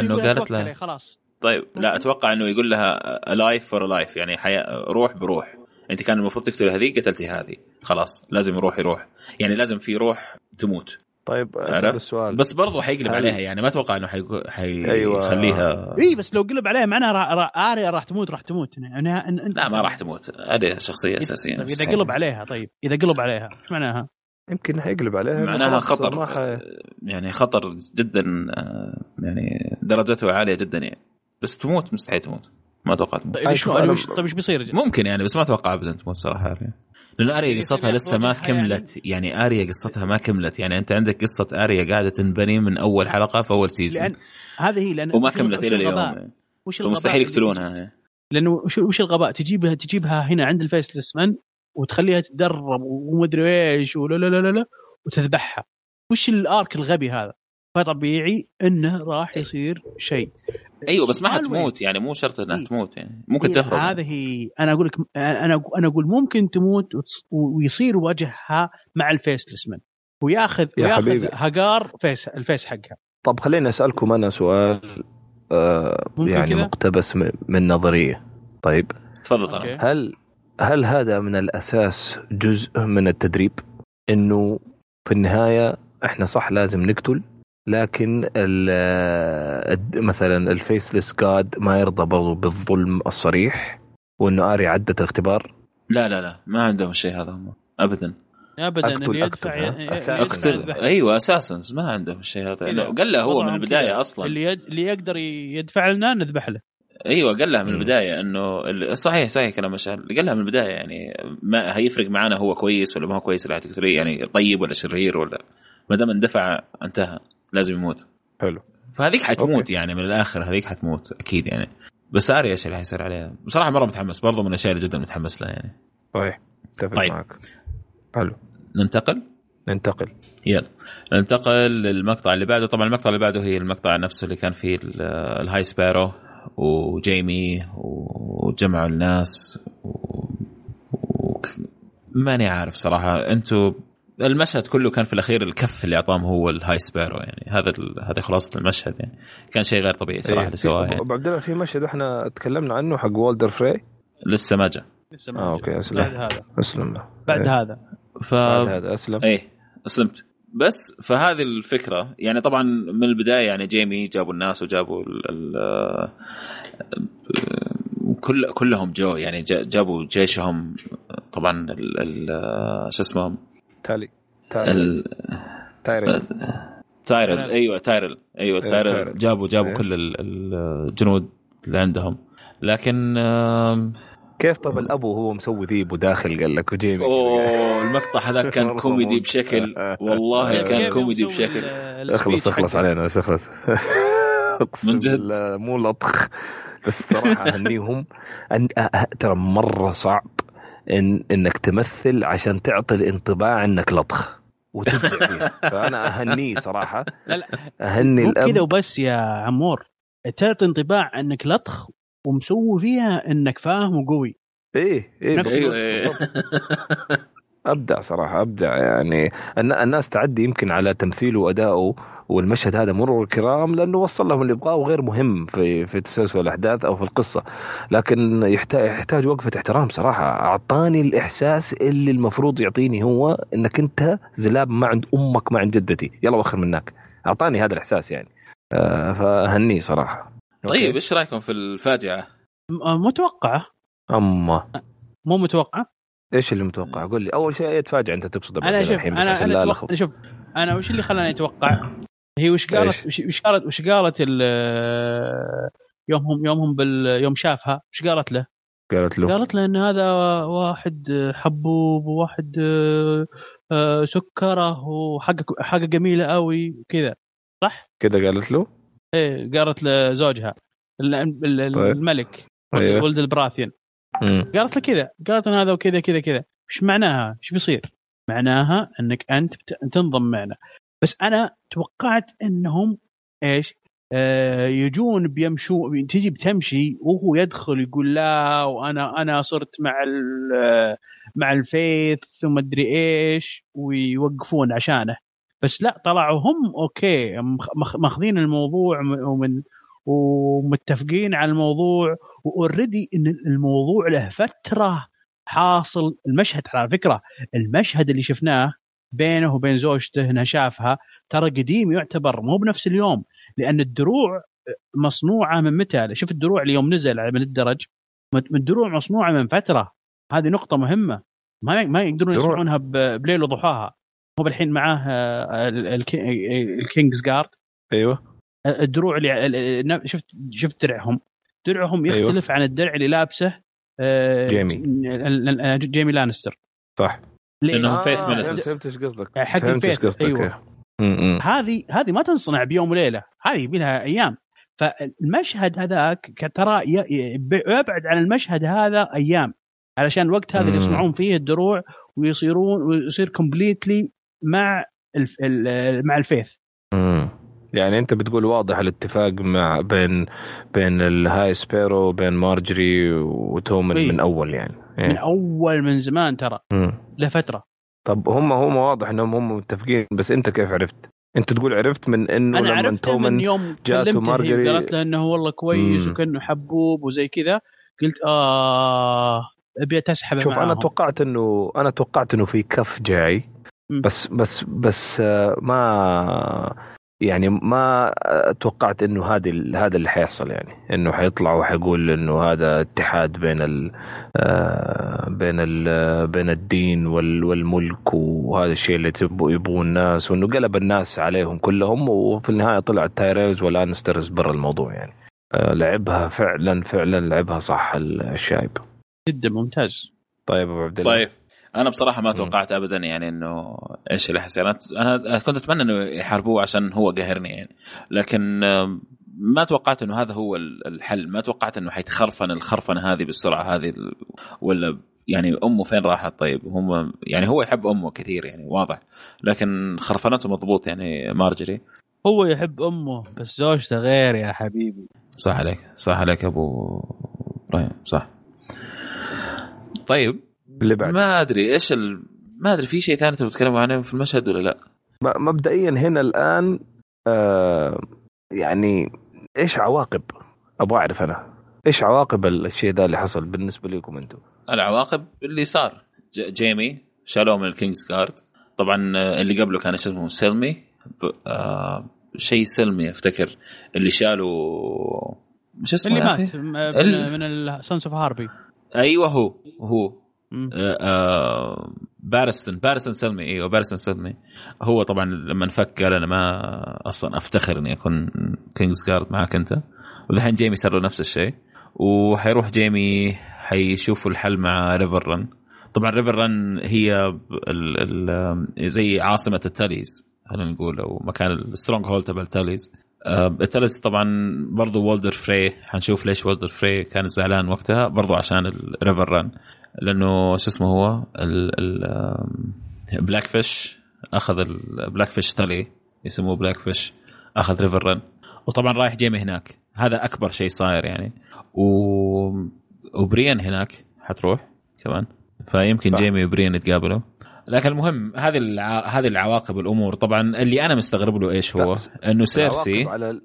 إنه بيقول قالت توكلي له- خلاص. طيب لا أتوقع إنه يقول لها life for life يعني حياة روح بروح. أنت كان المفروض تقتل هذه قتلتي هذه. خلاص لازم يروح يروح. يعني لازم في روح تموت. طيب السؤال. بس برضو حيقلب هل- عليها يعني ما أتوقع إنه حيقو- أيوة. حيخليها. إي بس لو قلب عليها معناها را... را... آريا راح تموت راح تموت. يعني إن... إن... لا ما راح تموت. هذه شخصية أساسية. طيب إذا. قلب عليها طيب. إذا قلب عليها إيش معناها؟ يمكن حيقلب عليها معناها خطر. ح... يعني خطر جدا آه، يعني درجته عالية جدا يعني. بس تموت مستحيل تموت. ما أتوقع تموت. طيب وش... أنا- طيب إيش بيصير؟ ممكن يعني بس ما أتوقع ابدا تموت صراحة آريا لأن آريا يعني قصتها لسه ما يعني. كملت يعني آريا قصتها ما كملت يعني أنت عندك قصة آريا قاعدة تنبني من أول حلقة في أول season لأن هذه هي لأن وما كملت إلى اليوم. وش فمستحيل يقتلونها. لأنه وش, الغباء تجيبها تجيبها هنا عند ال Faceless Men وتخليها تتدرب ومدري إيش ولا لا لا لا, لا وتذبحها وش ال arc الغبي هذا؟ فطبيعي إنه راح يصير شيء. أيوه بس ما؟ حتموت يعني مو شرط إنها إيه. تموت يعني. ممكن إيه، تهرب. هذه أنا أقول لك أنا أنا أقول ممكن تموت وتص- ويصير وجهها مع ال Faceless Men وياخذ يا وياخذ حبيبي. هاجار face ال face حقها. طب خليني أسألكم أنا سؤال آه ممكن يعني كذا؟ مقتبس من نظرية. طيب. تفضل. هل هل هذا من الأساس جزء من التدريب؟ إنه في النهاية إحنا صح لازم نقتل؟ لكن مثلا ال Faceless God ما يرضى برضو بالظلم الصريح وإنه آريا عدت الاختبار لا لا لا ما عندهم الشيء هذا هم ابدا ابدا أقتل- اللي يدفع أقتل، ها؟ يدفع. اقتل. أيوه أساسا ما عندهم الشيء هذا قال له هو من البداية. أصلا اللي يد... اللي يقدر يدفع لنا نذبح له أيوه قال لها من. البداية إنه ال- صحيح صحيح كلام مشعل قال لها من البداية يعني ما هيفرق معنا هو كويس ولا ما هو كويس اللي يعني طيب ولا شرير ولا ما دام اندفع انتهى لازم يموت. حلو. فهذيك حتموت أوكي. يعني من الآخر هذيك حتموت أكيد يعني. بس آريا إيش اللي حيصير عليها بصراحة مرة متحمس برضه من الأشياء اللي جدا متحمس لها يعني. صحيح. أتفق طيب. معك. حلو. ننتقل؟ ننتقل. يلا. ننتقل للمقطع اللي بعده. طبعا المقطع اللي بعده هي المقطع نفسه اللي كان فيه ال- ال High Sparrow وجيمي وجمعوا الناس و... و... ماني عارف صراحة. أنتم المشهد كله كان في الأخير الكف اللي اعطاهم هو ال High Sparrow يعني هذا ال... هذه خلاصة المشهد يعني كان شيء غير طبيعي صراحة إيه. اللي سواه في- يعني. أبو عبد الله في مشهد إحنا تكلمنا عنه حق والدر فري لسه ما جاء لسه ما آه جاء. okay أسلم بعد هذا أسلم له بعد إيه. هذا ف بعد هذا أسلم إيه أسلمت بس فهذه الفكرة يعني طبعا من البداية يعني جيمي جابوا الناس وجابوا ال ال كل كلهم جو يعني جا- جابوا جيشهم طبعا ال ال شو اسمهم تالي تالي ال- تايرل تايرل تايرل. أيوه تايرل أيوه إيه، تايرل. جابوا جابوا إيه. كل ال- الجنود اللي عندهم لكن كيف طب الأبو هو مسوي ذيب وداخل قال لك وجيمي أوه المقطع هذاك كان كوميدي. بشكل والله كيف- كان كوميدي بشكل اخلص اخلص. علينا بس اخلص من جد؟ مو لطخ بس صراحة أهنيهم. أه... أه- ترى مرة صعب إن... إنك تمثل عشان تعطي الانطباع إنك لطخ. وتبدع فيها. فأنا اهنيه صراحة. لا لا. أهني مو كذا الاب وبس يا عمور. تعطي انطباع إنك لطخ ومسوي فيها إنك فاهم وقوي. إيه إيه أيوه إيه. بالضبط. أبدع صراحة أبدع يعني. الناس تعدي يمكن على تمثيله وادائه والمشهد هذا مرور الكرام لأنه وصل لهم اللي يبغاه وغير مهم في في تسلسل الأحداث أو في القصة. لكن يحتاج يحتاج وقفة احترام صراحة. أعطاني الإحساس اللي المفروض يعطيني هو إنك أنت زلاب ما عند أمك ما عند جدتي. يلا وخر منك. أعطاني هذا الإحساس يعني. آه فهنيه صراحة. طيب إيش رأيكم في الفاجعة؟ متوقعة. أما. مو متوقعة؟ إيش اللي متوقع؟ قول لي أول شيء تفاجئ أنت تبصد أنا شوف أنا أنا, أتوقع شوف أنا وش اللي خلاني أتوقع؟ هي وش قالت وش قالت وش قالت يومهم يومهم بال يوم شافها وش قالت له؟ قالت له قالت له إن هذا واحد حبوب وواحد آه، سكره وحاجه حاجة جميلة قوي وكذا صح؟ كذا قالت له؟ إيه قالت لزوجها طيب. الملك أيوه. ولد البراثيان قالت له كذا قالت ان هذا وكذا كذا كذا إيش معناها؟ إيش بيصير؟ معناها إنك أنت تنضم معنا بس أنا توقعت إنهم إيش؟ آه يجون بيمشوا تجي بتمشي وهو يدخل يقول لا وأنا أنا صرت مع مع الفيث وما أدري إيش ويوقفون عشانه بس لا طلعوا هم أوكي ماخذين الموضوع ومن ومتفقين على الموضوع وأوريدي إن الموضوع له فترة حاصل المشهد. على فكرة المشهد اللي شفناه بينه وبين زوجته انها شافها ترى قديم يعتبر مو بنفس اليوم لأن الدروع مصنوعة من متى؟ شوف الدروع اليوم نزل من الدرج. الدروع مصنوعة من فترة. هذه نقطة مهمة. ما ما يقدرون يصنعونها بليل وضحاها. هو بالحين معاه آه، الكينجز جارد أيوه. الدروع اللي شفت شفت درعهم. درعهم أيوه. يختلف أيوه. عن الدرع اللي لابسه آه، جيمي. جيمي لانستر. صح. لأنهم Faith Men فهمت إيش قصدك. حق ال Faith أيوه. هذه هذه ما تنصنع بيوم وليلة هذه يبي لها أيام. فالمشهد هذاك ترى يبعد عن المشهد هذا أيام. علشان الوقت هذا اللي يصنعون فيه الدروع ويصيرون ويصير completely مع ال Fa... مع ال Faith. يعني انت بتقول واضح الاتفاق مع بين بين ال High Sparrow وبين مارجري وتومن إيه؟ من أول يعني إيه؟ من أول من زمان ترى لفترة طب هم هم واضح إنهم هم متفقين بس أنت كيف عرفت؟ أنت تقول عرفت من إنه أنا لما تومن من يوم جاته مارجري قالت له إنه والله كويس مم. وكأنه حبوب وزي كذا قلت آه أبي تسحب شوف معاهم. أنا توقعت إنه أنا توقعت إنه في كف جاي بس بس بس آه، ما يعني ما توقعت إنه هذه هذا اللي حيحصل يعني. إنه حيطلع وحيقول إنه هذا اتحاد بين ال آه، بين ال بين الدين والملك وهذا الشيء اللي يبغوا الناس وإنه قلب الناس عليهم كلهم وفي النهاية طلع التايرلز واللانسترز برا الموضوع يعني. آه، لعبها فعلا فعلا لعبها صح الشايب. جدا ممتاز. طيب أبو عبد الله. طيب. أنا بصراحة ما توقعت ابدا يعني إنه إيش اللي حيصير. أنا كنت أتمنى إنه يحاربوه عشان هو قهرني يعني. لكن ما توقعت إنه هذا هو الحل. ما توقعت إنه حيتخرفن الخرفنة هذه بالسرعة هذه ولا يعني أمه فين راحت؟ طيب هم يعني هو يحب أمه كثير يعني واضح. لكن خرفنته مضبوط يعني مارجري؟ هو يحب أمه بس زوجته غير يا حبيبي. صح عليك صح عليك أبو إبراهيم صح. طيب اللي بعد. ما أدري إيش ال... ما أدري في شيء ثاني تبغى تتكلموا عنه في المشهد ولا لا؟ مبدئيا هنا الآن آه يعني إيش عواقب؟ أبغى أعرف أنا. إيش عواقب الشيء ذا اللي حصل بالنسبة لكم أنتم؟ العواقب اللي صار. جيمي شالوه من ال Kingsguard. طبعا آه، اللي قبله كان اسمه سلمي آه شيء سلمي أفتكر. اللي شالوا مش اسمه اللي مات من, ال... من ال Sons of Harpy أيوه هو هو. آه، آه، بارستن. بارستن سلمي أيوه بارستن سلمي. هو طبعا لما انفك قال أنا ما أصلا أفتخر إني أكون Kingsguard معك أنت. والحين جيمي صار له نفس الشيء. وحيروح جيمي حيشوفوا الحل مع ريفر رن. طبعا ريفر رن هي ال ال زي عاصمة التاليز خلينا نقول أو مكان ال stronghold تبع التاليز. آه، التاليز طبعا برضو وولدر فري. حنشوف ليش وولدر فري كان زعلان وقتها برضو عشان الريفر رن لأنه شو اسمه هو؟ البلاك فيش أخذ البلاك فيش تالي يسموه بلاك فيش أخذ ريفر رن وطبعا رايح جيمي هناك. هذا أكبر شيء صاير يعني. و... وبريان هناك. حتروح كمان. فيمكن صح. جيمي وبريان يتقابلوا. لكن المهم هذه الع... هذه العواقب الأمور. طبعا اللي أنا مستغرب له إيش هو؟ إنه سيرسي على ال...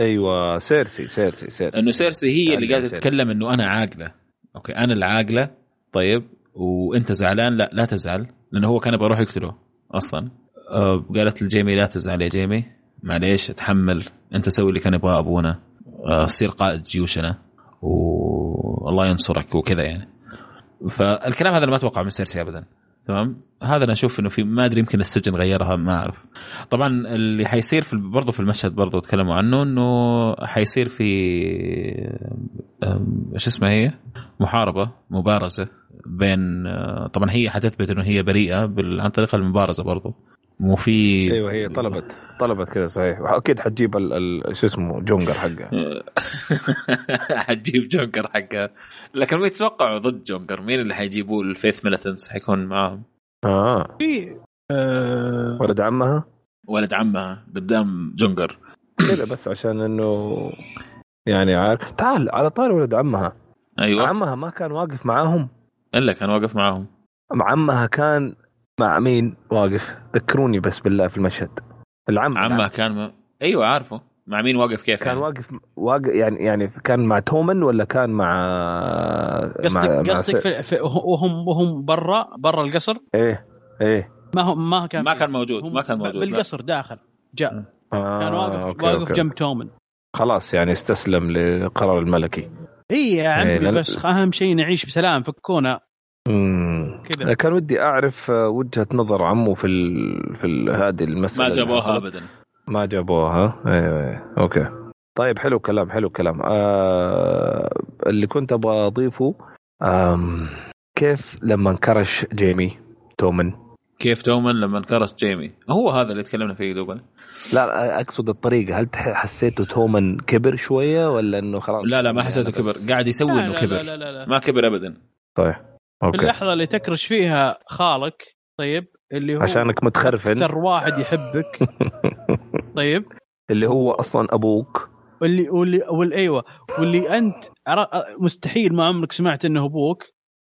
أيوه سيرسي سيرسي سيرسي. إنه سيرسي هي اللي قاعدة. تتكلم إنه أنا عاقلة. أوكي أنا العاقله طيب وأنت زعلان؟ لا لا تزعل لأنه هو كان يبغى يروح يقتله أصلا. آه، قالت لجيمي لا تزعل يا جيمي. معليش اتحمل أنت سوي اللي كان يبغاه أبونا. آه، صير قائد جيوشنا. والله ينصرك وكذا يعني. فالكلام هذا ما أتوقع من سيرسي ابدا. تمام؟ هذا أنا أشوف إنه في ما أدري يمكن السجن غيرها ما أعرف. طبعا اللي حيصير في برضه في المشهد برضه تكلموا عنه إنه حيصير في إيش اسمها هي؟ محاربة مبارزة بين آه، طبعا هي حتثبت إنه هي بريئة عن طريق المبارزة برضه وفي أيوه هي طلبت طلبت كذا صحيح. أكيد حتجيب ال... ال... شو اسمه جريجر حقها حتجيب جونكر حقها لكن مين يتوقعوا ضد جريجر مين اللي حيجيبوه؟ ال Faith Militant حيكون معاهم. آه. في آه ولد عمها؟ ولد عمها قدام جريجر كذا بس عشان إنه يعني عارف. تعال على طاري ولد عمها. أيوه. عمها ما كان واقف معاهم. إلا كان واقف معاهم. عمها كان مع مين؟ واقف. ذكروني بس بالله في المشهد. العم. عمه كان م... أيوه عارفه. مع مين واقف كيف كان يعني؟ واقف واقف يعني يعني كان مع تومن ولا كان مع مع- قصدك مع قصدك س- في في وهم وهم برا برا القصر؟ إيه إيه. ما هو ما كان ما كان موجود ما كان موجود لا. بالقصر داخل جاء. آه كان واقف أوكي، واقف أوكي. جنب تومن. خلاص يعني استسلم للقرار الملكي. اي يا عمي إيه، لأن- بس أهم شيء نعيش بسلام فكونا مم. كذا. كان ودي أعرف آه، وجهة نظر عمه في ال... في ال... هذه المسألة. ما جابوها. ابدا. ما جابوها. أيوه أيوه أوكي. طيب حلو كلام حلو كلام آه اللي كنت أبغى أضيفه آم كيف لما انكرش جيمي تومن؟ كيف تومن لما انكرش جيمي؟ هو هذا اللي تكلمنا فيه دوبنا لا أقصد الطريقة. هل حسيته تومن كبر شوية ولا إنه خلاص؟ لا لا ما يعني حسيته بس- كبر. قاعد يسوي لا إنه لا كبر. لا لا لا, لا. ما كبر ابدا. طيب. في أوكي. اللحظة اللي تكرش فيها خالك طيب اللي هو عشانك متخرفن. أكثر واحد يحبك. طيب. اللي هو أصلا أبوك. واللي واللي واللي أيوه. واللي أنت مستحيل ما عمرك سمعت إنه أبوك.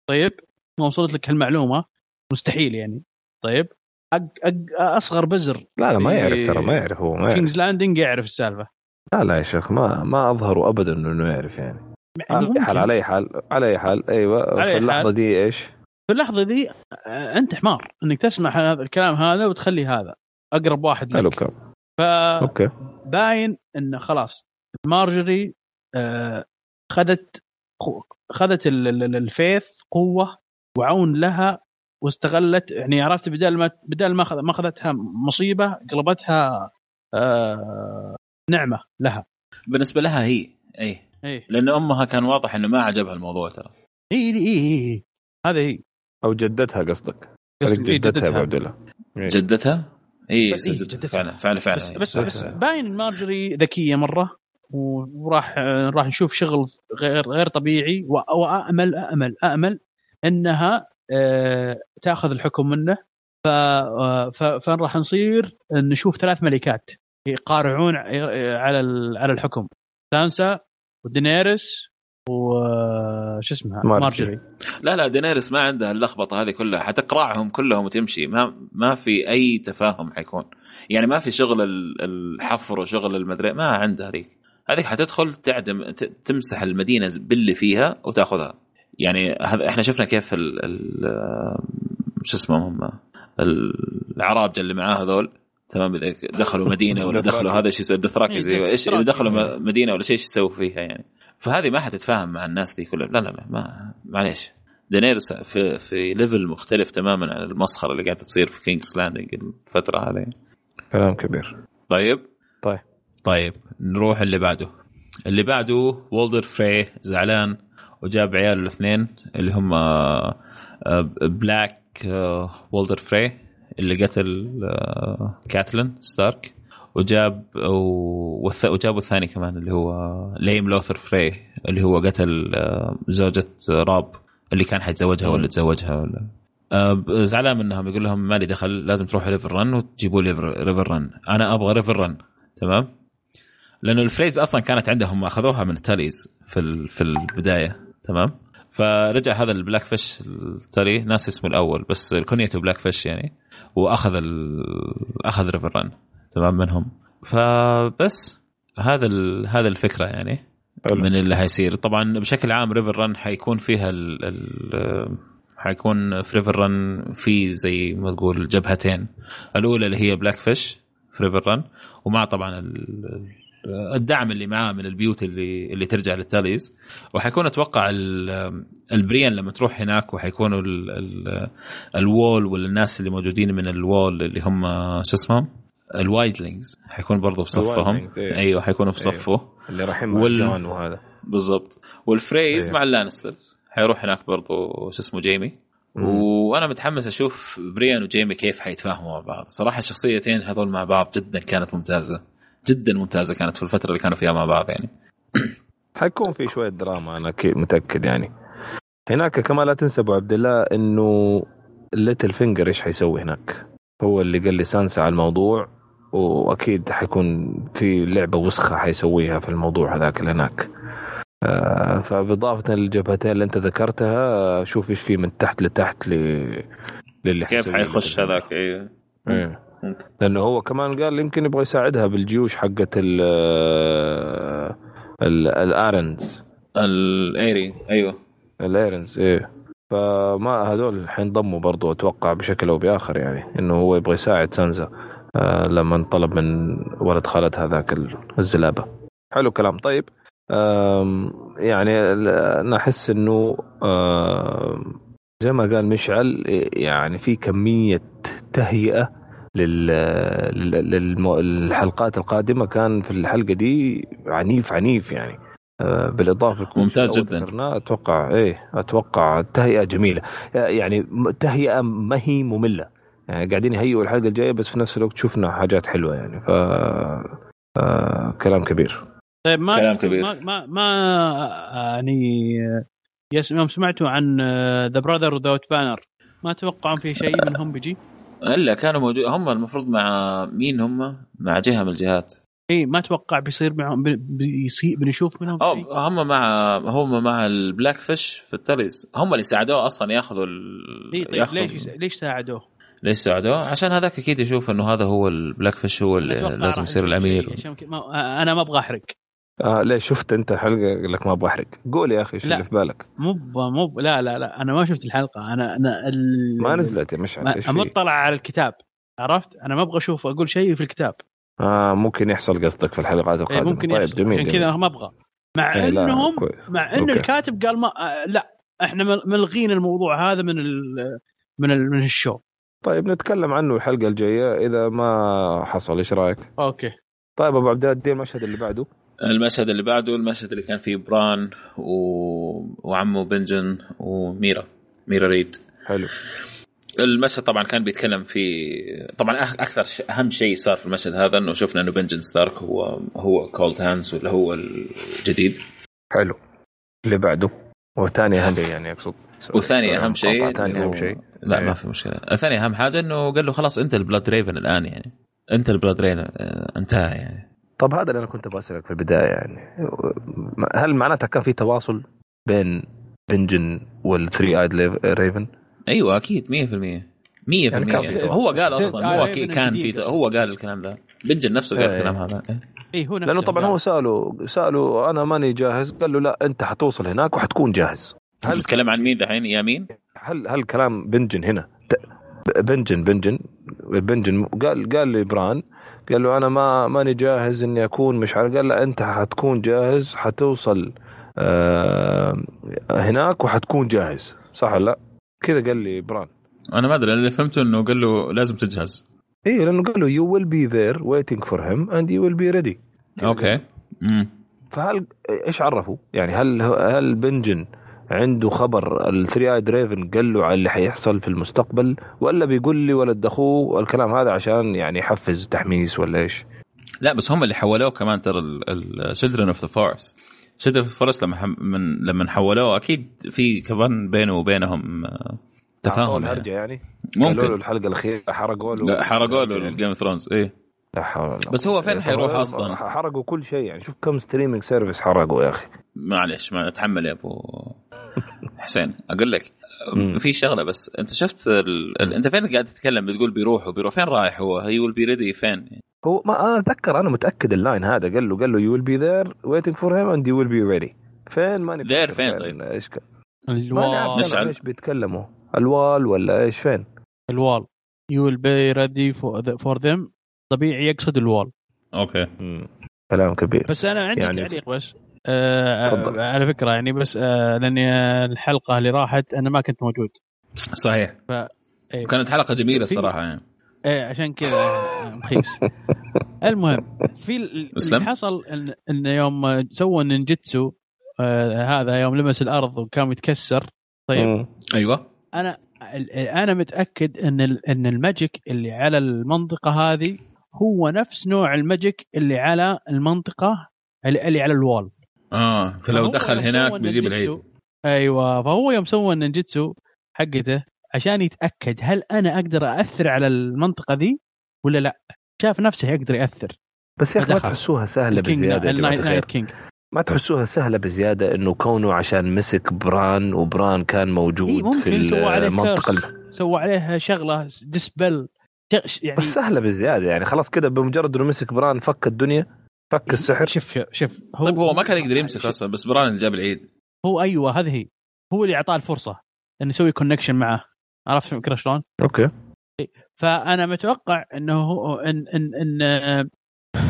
طيب. ما وصلت لك هالمعلومة. مستحيل يعني. طيب. أق أق أصغر بزر لا لا ما يعرف ترى ما يعرف هو ما يعرف. كينجز لاندنج يعرف السالفة. لا لا يا شيخ ما ما اظهروا ابدا إنه يعرف يعني. على اي ممكن. حال على أي حال على أي حال. أيوه على في أي اللحظة حال. دي إيش؟ في اللحظة دي آه، أنت حمار. إنك تسمع هذا الكلام هذا وتخلي هذا. أقرب واحد حلو لك. كلام. فباين أوكي. إنه خلاص مارجري آه، خذت خذت ال- ال- ال- ال Faith قوة وعون لها واستغلت يعني عرفت بدل ما بدل ما ما أخذتها مصيبة قلبتها آه، نعمة لها. بالنسبة لها هي أي. اي لأن أمها كان واضح إنه ما عجبها الموضوع ترى اي اي اي إي. هذا هي أو جدتها قصدك قصدي إيه، جدتها يا ابو. عبد الله إيه. جدتها؟ اي بس إيه، جدتها. فعلا فعلا فعلا بس إيه. بس. بس باين مارجري ذكية مرة وراح راح نشوف شغل غير غير طبيعي وامل امل امل إنها آه، تأخذ الحكم منه فراح نصير نشوف ثلاث ملكات يقارعون على ال- على الحكم سانسا ودينيرس وش اسمها؟ مارجري. لا لا دينيرس ما عندها اللخبطة هذه كلها. حتقرعهم كلهم وتمشي. ما ما في أي تفاهم حيكون. يعني ما في شغل ال- الحفر وشغل المدري ما عندها هذيك. هذيك حتدخل تعدم ت- تمسح المدينة باللي فيها وتاخذها. يعني هذا إحنا شفنا كيف ال ال شو اسمهم؟ هم العرابجة اللي معاه هذول تمام إذا دخلوا مدينة ولا دخلوا هذا إيش يسوي أيوه إيش. إذا دخلوا م- مدينة ولا شيء إيش يسوي فيها يعني؟ فهذه ما حتتفاهم مع الناس دي كلها. لا لا لا ما معليش. دينيرس في في level مختلف تماما عن المسخرة اللي قاعدة تصير في كينجز لاندنج الفترة هذه. كلام كبير. طيب؟ طيب. طيب نروح اللي بعده. اللي بعده وولدر فري زعلان وجاب عياله الاثنين اللي هم بلاك وولدر فري اللي قتل آه، كاتلين ستارك وجاب وجابوا الثاني كمان اللي هو Lame لوثر فري اللي هو قتل آه، زوجة روب اللي كان حيتزوجها ولا تزوجها ولا. آه، زعلان منهم يقول لهم مالي دخل لازم تروحوا ريفر رن وتجيبوا لي ريفر رن أنا أبغى ريفر رن تمام؟ لأنه الفريز أصلا كانت عندهم أخذوها من تاليز في في البداية. تمام؟ فرجع هذا البلاك فيش التالي ناسي اسمه الأول بس كنيته بلاك فيش يعني. وأخذ ال... أخذ ريفر رن تمام منهم. فبس هذا ال... هذا الفكرة يعني حلو. من اللي هيصير طبعا بشكل عام ريفر رن حيكون فيها ال... ال... حيكون في ريفر رن في زي ما تقول جبهتين. الأولى اللي هي بلاك فيش في ريفر رن ومع طبعا ال- الدعم اللي معاه من البيوت اللي اللي ترجع للتاليز وحيكون أتوقع ال- البريان لما تروح هناك وحيكونوا ال- ال- الوول والناس اللي موجودين من الوول اللي هم شو اسمهم؟ ال wildlings. حيكون برضو في صفهم. إيه. أيوه حيكونوا في إيه. صفه. اللي رايحين مع وال- جون وهذا. بالضبط. والفريز إيه. مع اللانسترز. حيروح هناك برضو شو اسمه جيمي. مم. وأنا متحمس أشوف بريان وجيمي كيف حيتفاهموا مع بعض. صراحة الشخصيتين هذول مع بعض جدا كانت ممتازة. جدا ممتازة كانت في الفترة اللي كانوا فيها مع بعض يعني. حيكون في شوية دراما أنا أكيد متأكد يعني. هناك كمان لا تنسى أبو عبد الله إنه ليتل فينجر إيش حيسوي هناك؟ هو اللي قال لي سانسا على الموضوع وأكيد حيكون في لعبة وسخة حيسويها في الموضوع هذاك اللي هناك. آه، فبإضافة للجبهتين اللي أنت ذكرتها شوف إيش في من تحت لتحت ل... للي كيف حيخش. هذاك أيوه إيه. ممكن. لأنه هو كمان قال يمكن يبغى يساعدها بالجيوش حقت ال ال- ال Arryns ال Eyrie أيوه. ال Arryns إيه. فما هذول حينضموا برضو أتوقع بشكل أو بآخر يعني إنه هو يبغى يساعد سانسا آه لما طلب من ولد خالد هذاك ال- الزلابة. حلو كلام. طيب يعني أنا احس إنه زي ما قال مشعل يعني في كمية تهيئة للحلقات القادمة كان في الحلقة دي عنيف عنيف يعني آه، بالإضافة ممتاز جداً. ذكرناه أتوقع إيه أتوقع تهيئة جميلة يعني م- تهيئة ما هي مملة يعني قاعدين يهيئوا الحلقة الجاية بس في نفس الوقت شفنا حاجات حلوة يعني ف آه كلام كبير طيب ما كلام كبير. ما ما, ما آه، يعني آه، يوم سمعتوا عن ذا براذر وذوت بانر ما توقعون في شيء منهم بيجي؟ الا كانوا موجود هم المفروض مع مين هم؟ مع جهه من الجهات اي ما أتوقع بيصير معهم بي- بيصير بنشوف منهم شيء هم مع هم مع البلاك فيش في التاليز هم اللي ساعدوه أصلا ياخذوا ال... اي طيب ياخذوا- ليش ليش ساعدوه؟ ليش ساعدوه؟ عشان هذاك أكيد يشوف إنه هذا هو البلاك فيش هو اللي لازم يصير الأمير عشان كذا ما- أنا ما أبغى أحرق آه ليش شفت انت حلقة قال لك ما أبغى أحرق قول يا أخي إيش. اللي في بالك مو مو لا لا لا أنا ما شفت الحلقة أنا أنا ال... ما نزلت يا مشعل ما؟ مطلع على الكتاب عرفت؟ أنا ما أبغى أشوف أقول شيء في الكتاب آه ممكن يحصل قصدك في الحلقات إيه القادمة ممكن طيب يحصل جميل عشان. كذا ما أبغى مع إيه، انهم كويس. مع إن okay. الكاتب قال ما آه، لا إحنا مل- ملغين الموضوع هذا من ال من ال من ال show طيب نتكلم عنه الحلقة الجاية إذا ما حصل إيش رأيك؟ okay طيب أبو عبد إدي المشهد اللي بعده المشهد اللي بعده المشهد اللي كان فيه بران و... وعمه بنجن وميرا ميرا ريد. حلو. المشهد طبعا كان بيتكلم في طبعا أكثر ش... أهم شيء صار في المشهد هذا إنه شفنا إنه بنجن ستارك هو هو كولد هاندز واللي هو الجديد. حلو. اللي بعده. وثاني اهم شيء يعني أقصد. والثاني أهم شيء ثاني أهم شيء. لا إيه. ما في مشكلة. الثاني أهم حاجة إنه قال له خلاص أنت البلاد ريفن الآن يعني. أنت البلاد ريفن آه، انتهى يعني. طب هذا اللي أنا كنت بسالك في البداية يعني هل معناتها كان في تواصل بين بنجن والثري آيد ريفن؟ أيوه أكيد 100% 100% يعني هو قال أصلا آه، هو كان في. هو قال الكلام ذا بنجن نفسه قال إيه. الكلام هذا إيه. اي هو نفسه لأنه طبعا. هو سأله سأله أنا ماني جاهز قال له لا أنت حتوصل هناك وحتكون جاهز هل تتكلم عن مين دحين يا مين؟ هل هل كلام بنجن هنا بنجن بنجن بنجن قال قال لبران قال له أنا ما ماني جاهز إني أكون مش عارف. قال له أنت حتكون جاهز حتوصل آه هناك وحتكون جاهز. صح ولا لا؟ كذا قال لي بران أنا ما أدري اللي فهمته إنه قال له لازم تجهز. اي لأنه قال له you will be there waiting for him and you will be ready. okay. فهل إيش عرفوا؟ يعني هل هل بنجن عنده خبر الثري آيد ريفن قال له على اللي حيحصل في المستقبل ولا بيقول لي ولد أخوه الكلام هذا عشان يعني يحفز تحميس ولا إيش؟ لا بس هم اللي حولوه كمان ترى الشلدرن اوف ذا فورست شلدرن اوف ذا فورست لما من لما حولوه أكيد في كمان بينه وبينهم آه، تفاهم يعني. يعني قالوا له ممكن الحلقة الأخيرة حرقوا له حرقوا له. الجيم أوف ثرونز إيه لا حول ولا بس هو فين. حيروح أصلاً؟ حرقوا كل شيء يعني. شوف كم streaming service حرقوا يا أخي. معلش ما أتحمل يا أبو حسين. أقول لك. في شغلة بس. أنت شفت ال... ال... أنت فين قاعد تتكلم؟ بتقول بيروح وبيروح. فين رايح هو؟ he will be ready فين؟ هو ما أنا أتذكر أنا متأكد ال line هذا. قال له قال له you will be there waiting for him and you will be ready فين؟ ماني فاكر فين طيب؟ إيش كان ال wall. مشعل. إيش بيتكلموا. ال wall ولا إيش؟ فين؟ ال wall. you will be ready for them طبيعي يقصد ال wall. okay. مم. كلام كبير. بس أنا عندي يعني- تعليق بس. آه تفضل. آه على فكرة يعني بس آه لاني الحلقة اللي راحت أنا ما كنت موجود. صحيح. إيه. وكانت حلقة جميلة في- الصراحة يعني. إيه عشان كذا مخيس. المهم في. اللي حصل ان إن يوم سووا النينجتسو آه هذا يوم لمس الأرض وكان يتكسر طيب. مم. أيوه. أنا ال- أنا متأكد إن ال- إن ال magic اللي على المنطقة هذه هو نفس نوع ال magic اللي على المنطقة اللي, على ال wall. آه فلو دخل هناك بيجيب العيد. أيوه فهو يوم سوى النينجتسو حقته عشان يتأكد هل أنا أقدر اثر على المنطقة ذي ولا لا. شاف نفسه يقدر يأثر. بس يا أخي ما. تحسوها سهلة بزيادة النايت نايت كينج ما تحسوها سهلة بزيادة إنه كونه عشان مسك بران وبران كان موجود اي في ممكن سوى عليه المنطقة سوى عليه شغلة dispel يعني بس سهلة بزيادة يعني خلاص كده بمجرد إنه مسك بران فك الدنيا فك السحر. شوف شوف شوف هو طيب هو ما كان يقدر يمسك أصلا بس بران اللي جاب العيد. هو أيوه هذه هي. هو اللي أعطاه الفرصة إنه يسوي connection معه. عرفت الفكرة شلون؟ أوكي. فأنا متوقع إنه هو إن إن إن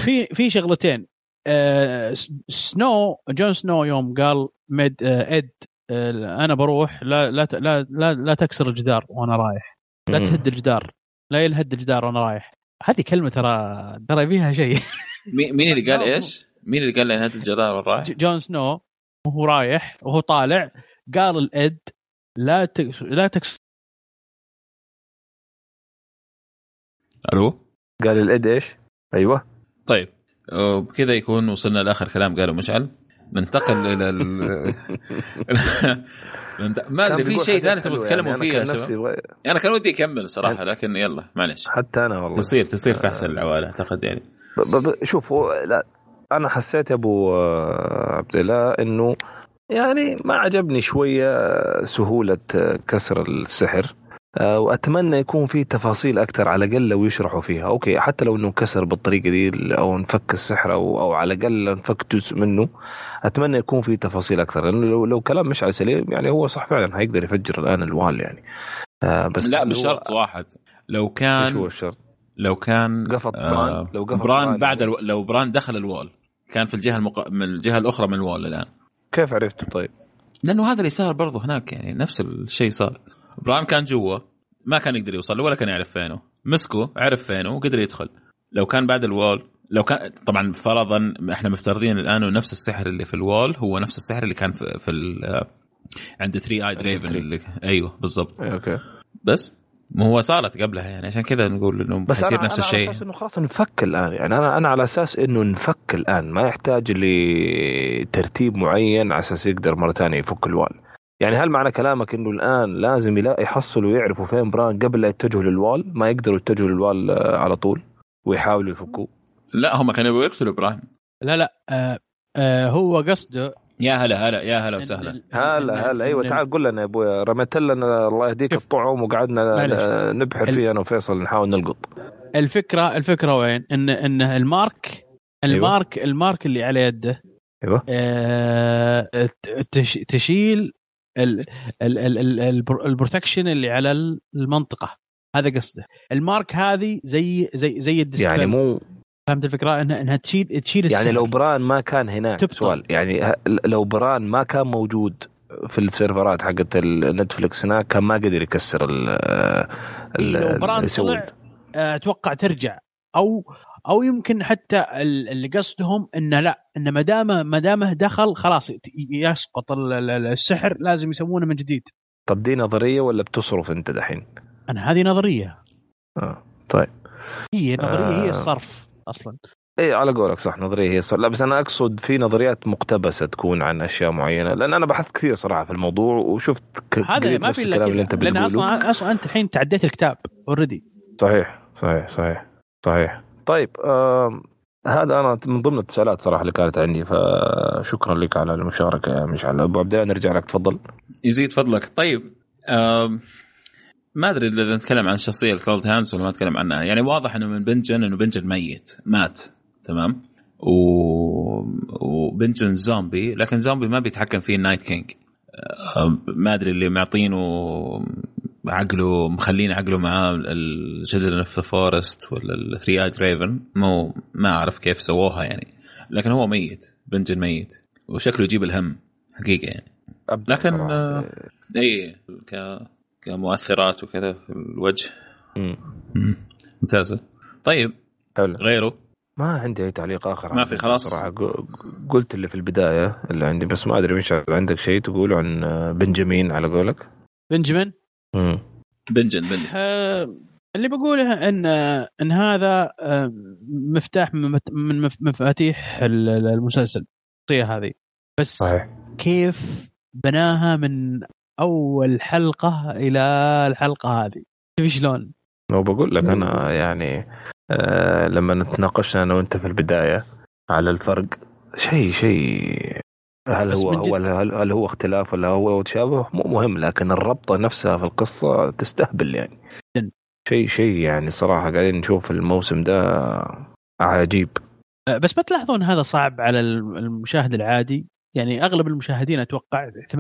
في في شغلتين. آه، سنو جون سنو يوم قال ميد آه، إد آه، أنا بروح لا لا ت- لا لا, لا تكسر الجدار وأنا رايح. لا. تهد الجدار. لا يلهد الجدار وأنا رايح. هذه كلمة ترى ترى فيها شيء. مي- مين اللي قال لا، إيش؟ مين اللي قال لي هذا الجدار وين رايح؟ جون سنو وهو رايح وهو طالع. قال الإد لا تكس لا تكسر ألو؟ قال الإد إيش؟ أيوه. طيب. وبكذا يكون وصلنا لآخر كلام. قاله مشعل؟ ننتقل إلى ال... ما أدري في شيء ثاني تبغى حلوة تتكلموا يعني. فيه أنا يا شباب؟ أنا كان ودي أكمل صراحة لكن يلا معلش حتى أنا والله. تصير تصير في أحسن العوالة أعتقد يعني. ب- ب- شوف هو لا أنا حسيت يا أبو آه، عبد الله إنه يعني ما عجبني شوية سهولة آه، كسر السحر. آه، وأتمنى يكون في تفاصيل أكثر على الأقل لو يشرحوا فيها. أوكي حتى لو إنه كسر بالطريقة دي أو انفك السحر أو أو على الأقل انفك جزء منه أتمنى يكون في تفاصيل أكثر لأنه لو, لو كلام مش على سليم يعني هو صح فعلا حيقدر يفجر الآن ال wall يعني. آه، بس لا هل مش هو- شرط واحد. لو إيش هو كان الشرط؟ لو كان قفط آه، بران لو قفط بران بعد يعني. ألو... لو بران دخل ال wall كان في الجهة المق... من الجهة الأخرى من ال wall الآن. كيف عرفته طيب؟ لأنه هذا اللي صار برضه هناك يعني نفس الشيء صار. بران كان جوا ما كان يقدر يوصل له ولا كان يعرف فينه. مسكه عرف فينه وقدر يدخل. لو كان بعد ال wall لو كان طبعا فرضا إحنا مفترضين الآن إنه نفس السحر اللي في ال wall هو نفس السحر اللي كان في, في عند 3 eyed raven أيوه بالضبط. أوكي. بس ما هو صارت قبلها يعني عشان كذا نقول إنه بس حيصير نفس أنا الشيء. أساس إنه خلاص نفك الآن. يعني أنا أنا على أساس إنه نفك الآن. ما يحتاج لترتيب معين على أساس يقدر مرة ثانية يفك ال wall. يعني هل معنى كلامك إنه الآن لازم يلاقي يحصلوا ويعرفوا فين بران قبل لا يتجهوا لل wall؟ ما يقدروا يتجهوا لل wall آه، على طول ويحاولوا يفكوه؟ لا هم كانوا يبغوا يقتلوا بران. لا لا آه آه هو قصده يا هلا هلا يا هلا وسهلا. هلا هلا. أيوه تعال قول لنا يا أبويا. رميت لنا الله يهديك. الطعم وقعدنا معلش. نبحر فيه أنا وفيصل نحاول نلقط. الفكرة الفكرة وين؟ إن إن ال mark ال mark ال mark اللي على يده أيوه. آه تش- تشيل ال- ال- ال- ال- ال pro- ال protection اللي على المنطقة هذا قصده ال mark هذه زي زي زي ال dispel يعني مو فهمت الفكرة إنها إنها تشيل تشيل يعني. لو بران ما كان هناك تبطل. سؤال يعني لو بران ما كان موجود في السيرفرات حقت النتفلكس هناك كان ما قدر يكسر ال إيه، لو بران. طلع آه، أتوقع ترجع أو أو يمكن حتى ال- اللي قصدهم إنه لا إنه ما دام ما دامه دخل خلاص يسقط ال- ال- السحر لازم يسوونه من جديد. طب دي نظرية ولا بتصرف أنت دحين؟ أنا هذه نظرية. آه. طيب. هي نظرية آه. هي الصرف أصلا. اي على قولك صح نظرية هي صح لا بس أنا أقصد في نظريات مقتبسة تكون عن أشياء معينة لأن أنا بحثت كثير صراحة في الموضوع وشفت ك- هذا ما في إلا كذا. لأن بتقوله. أصلا أصلا أنت الحين تعديت الكتاب اوريدي صحيح صحيح صحيح صحيح. طيب آم، هذا أنا من ضمن التساؤلات صراحة اللي كانت عندي فشكرا لك على المشاركة يا مشعل. أبو عبد نرجع لك تفضل. يزيد فضلك. طيب آم، ما أدري إذا نتكلم عن الشخصية ال Coldhands ولا ما نتكلم عنها. يعني واضح إنه من بنجن إنه بنجن ميت مات تمام؟ و... وبنجن زومبي لكن زومبي ما بيتحكم فيه ال Night King ما أدري اللي معطينه عقله مخلين عقله معاه ال Children of the Forest ولا ال Three-Eyed Raven مو ما أعرف كيف سووها يعني لكن هو ميت بنجن ميت وشكله يجيب الهم حقيقة يعني لكن. آه، اي ك كمؤثرات وكذا في الوجه مم. مم. ممتازة طيب حلو غيره ما عندي أي تعليق آخر ما في خلاص؟ صراحة قلت اللي في البداية اللي عندي بس ما أدري مش عندك شيء تقوله عن آه، بنجامين على قولك مم. بنجن بنجن. آه، اللي بقوله إن إن هذا آه، مفتاح من مفاتيح ال- ال- المسلسل الشخصيه هذه. بس صحيح. كيف بناها من أول حلقة إلى الحلقة هذه؟ كيف شلون؟ لو بقول لك أنا يعني آه لما نتناقشنا أنا وأنت في البداية على الفرق شيء شيء هل هو ولا هل, هل هو اختلاف ولا هو تشابه مو مهم لكن الربطة نفسها في القصة تستهبل يعني. شيء شيء يعني صراحة قاعدين نشوف الموسم ده عجيب آه، بس ما تلاحظون هذا صعب على الم- المشاهد العادي يعني أغلب المشاهدين أتوقع 80%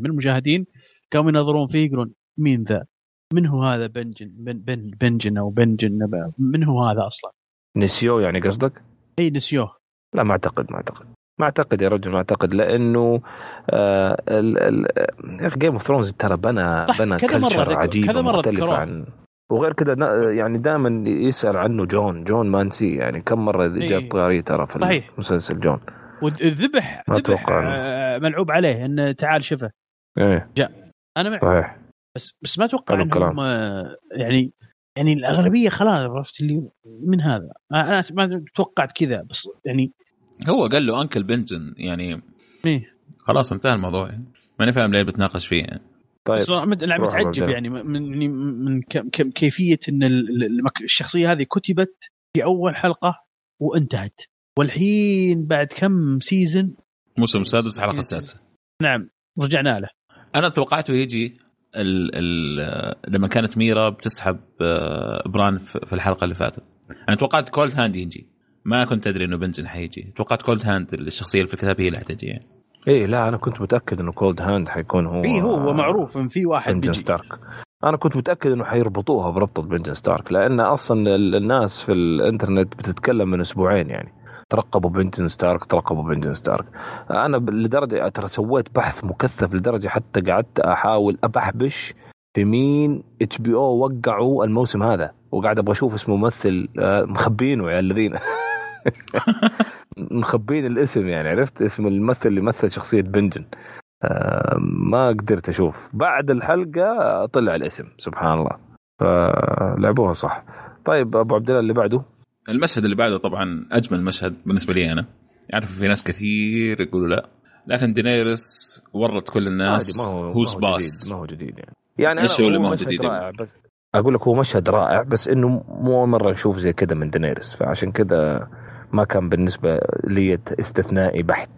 من المشاهدين كانوا ينظرون فيه يقولون مين ذا؟ من هو هذا بنجن بن بن بنجن أو بنجن من هو هذا أصلا؟ نسيو يعني قصدك؟ إي نسيوه لا ما اعتقد ما أعتقد ما أعتقد يا رجل ما أعتقد لأنه آه ال ال يا أخي جيم اوف ثرونز ترى بنى بنى كلتشر عجيبه كذا مرة مختلفه ذكروه. عن وغير كذا يعني دائما يسأل عنه جون جون ما نسيه يعني كم مرة إيه. جاب طاري ترى في صحيح. المسلسل جون والذبح ما ذبح. آه، ملعوب عليه انه تعال شفه إيه أنا معك صحيح بس بس ما أتوقع. إنهم آه، يعني يعني الأغلبية خلاص عرفت اللي من هذا أنا ما توقعت كذا بس يعني هو قال له أنكل بنجن يعني إيه. خلاص انتهى الموضوع. يعني ماني فاهم ليه بتناقش فيه يعني. طيب. بس أنا متعجب يعني من من كيفية إن ال- ال- المك- الشخصية هذه كتبت في أول حلقة وانتهت. والحين بعد كم سيزن الموسم السادس الحلقة السادسه نعم رجعنا له. أنا توقعته يجي ال ال لما كانت ميرا بتسحب آه، بران في في الحلقة اللي فاتت. أنا توقعت Coldhand يجي. ما كنت أدري إنه بنجن حيجي. توقعت Coldhand الشخصية اللي في الكتاب هي اللي حتجي. يعني. إيه لا أنا كنت متأكد إنه Coldhand حيكون هو اي إيه، هو هو معروف إن في واحد بنجن بيجي. ستارك. أنا كنت متأكد إنه حيربطوها بربطة بنجن ستارك لأن أصلا ال- الناس في الإنترنت بتتكلم من أسبوعين يعني. ترقبوا بنجن ستارك ترقبوا بنجن ستارك. أنا لدرجة ترى سويت بحث مكثف لدرجة حتى قعدت أحاول أبحبش في مين إتش بي أو وقعوا الموسم هذا. وقاعد أبغى أشوف اسم ممثل آه، مخبينه يا الذين. مخبين الاسم يعني عرفت؟ اسم الممثل اللي مثل شخصية بنجن. آه، ما قدرت أشوف. بعد الحلقة طلع الاسم سبحان الله. فلعبوها صح. طيب أبو عبد الله اللي بعده؟ المشهد اللي بعده طبعا أجمل مشهد بالنسبة لي أنا. اعرف في ناس كثير يقولوا لا. لكن دينيرس ورت كل الناس. ما هو هو باس جديد ما هو جديد يعني. يعني إيش هو اللي ما هو مشهد جديد؟ رائع بس أقول لك هو مشهد رائع بس إنه مو مرة نشوف زي كذا من دينيرس فعشان كذا ما كان بالنسبة لي استثنائي بحت.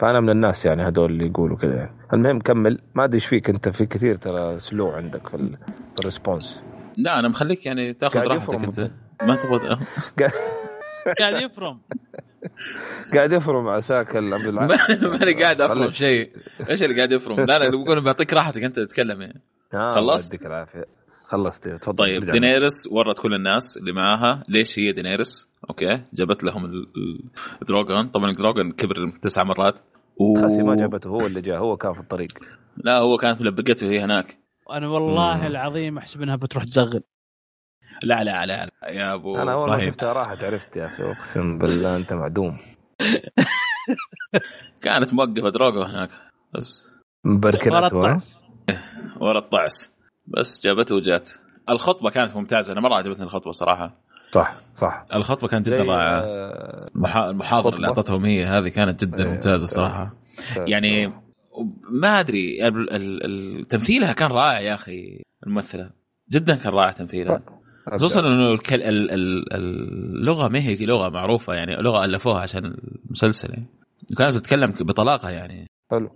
فأنا من الناس يعني هذول اللي يقولوا كذا يعني المهم كمل. ما أدري إيش فيك أنت. في كثير ترى slow عندك في, ال- في ال response. لا أنا مخليك يعني تاخذ راحتك أنت. ما تبغى قاعد يفرم. قاعد يفرم عساك عبد الع- ماني قاعد أفرم. شيء. إيش اللي قاعد يفرم؟ لا لا بقول بعطيك راحتك أنت تتكلم يعني. آه، خلصت؟ يديك العافية. خلصت تفضل طيب. دينيرس ورت كل الناس اللي معاها. ليش هي دينيرس أوكي جابت لهم ال- ال- ال dragon طبعا ال dragon كبر تسع مرات. و... خاسي ما جابته. هو اللي جاء هو كان في الطريق. لا هو كانت ملبقته هي هناك. أنا والله مم. العظيم احسب انها بتروح تزغل. لا لا لا, لا يا أبو أنا اول ما إبراهيم. شفتها راحت عرفت يا أخي. أقسم بالله أنت معدوم. كانت موقفة دراجو هناك بس. ورا مبركنت ورا الطعس. ورا الطعس. بس جابته وجات. الخطبة كانت ممتازة. أنا مرة عجبتني الخطبة صراحة. صح صح. الخطبة كانت جدا رائعة. آه، المحا- المحاضرة اللي. أعطتهم هي هذه كانت جدا إيه، ممتازة صراحة. آه، يعني ما أدري تمثيلها كان رائع يا أخي الممثلة. جدا كان رائع تمثيلها. خصوصا إنه. اللغة ما هي لغة معروفة يعني لغة ألفوها عشان المسلسل يعني. كانت تتكلم بطلاقة يعني. حلو.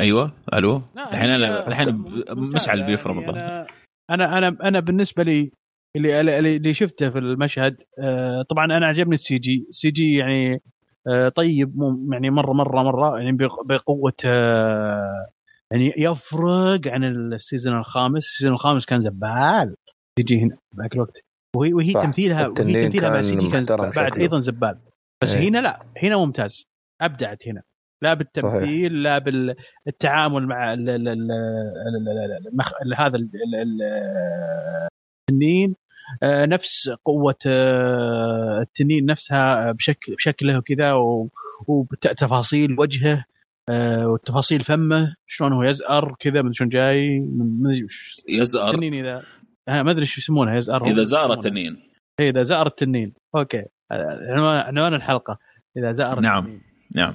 أيوه ألو؟ الحين أنا الحين مشعل يعني بيفرم الظهر أنا أنا أنا بالنسبة لي اللي اللي اللي شفته في المشهد آه، طبعا أنا عجبني السي جي. السي جي يعني آه، طيب مو يعني مره مره مرة يعني بق- بقوة آه، يعني يفرق عن ال season الخامس. ال season الخامس كان زبال. CG هنا ذاك الوقت. وهي وهي صح. تمثيلها وهي تمثيلها مع كان CG كان بعد شكله. أيضا زبال. بس إيه. هنا لا هنا ممتاز. أبدعت هنا. لا بالتمثيل لا بالتعامل مع ال ال ال ال- ال- المخ... ال- هذا ال- ال- ال- التنين. نفس قوة آه، التنين نفسها بشكل بشكله وكذا وتفاصيل وجهه آه، وتفاصيل فمه شلون هو يزأر كذا من شلون جاي من- ما ادري وش يزأر. التنين إذا آه، ما ادري شو يسمونها يزأر إذا زأر. التنين. إيه، إذا زأر التنين. أوكي. عنوان الحلقة. إذا زأر نعم. التنين. نعم.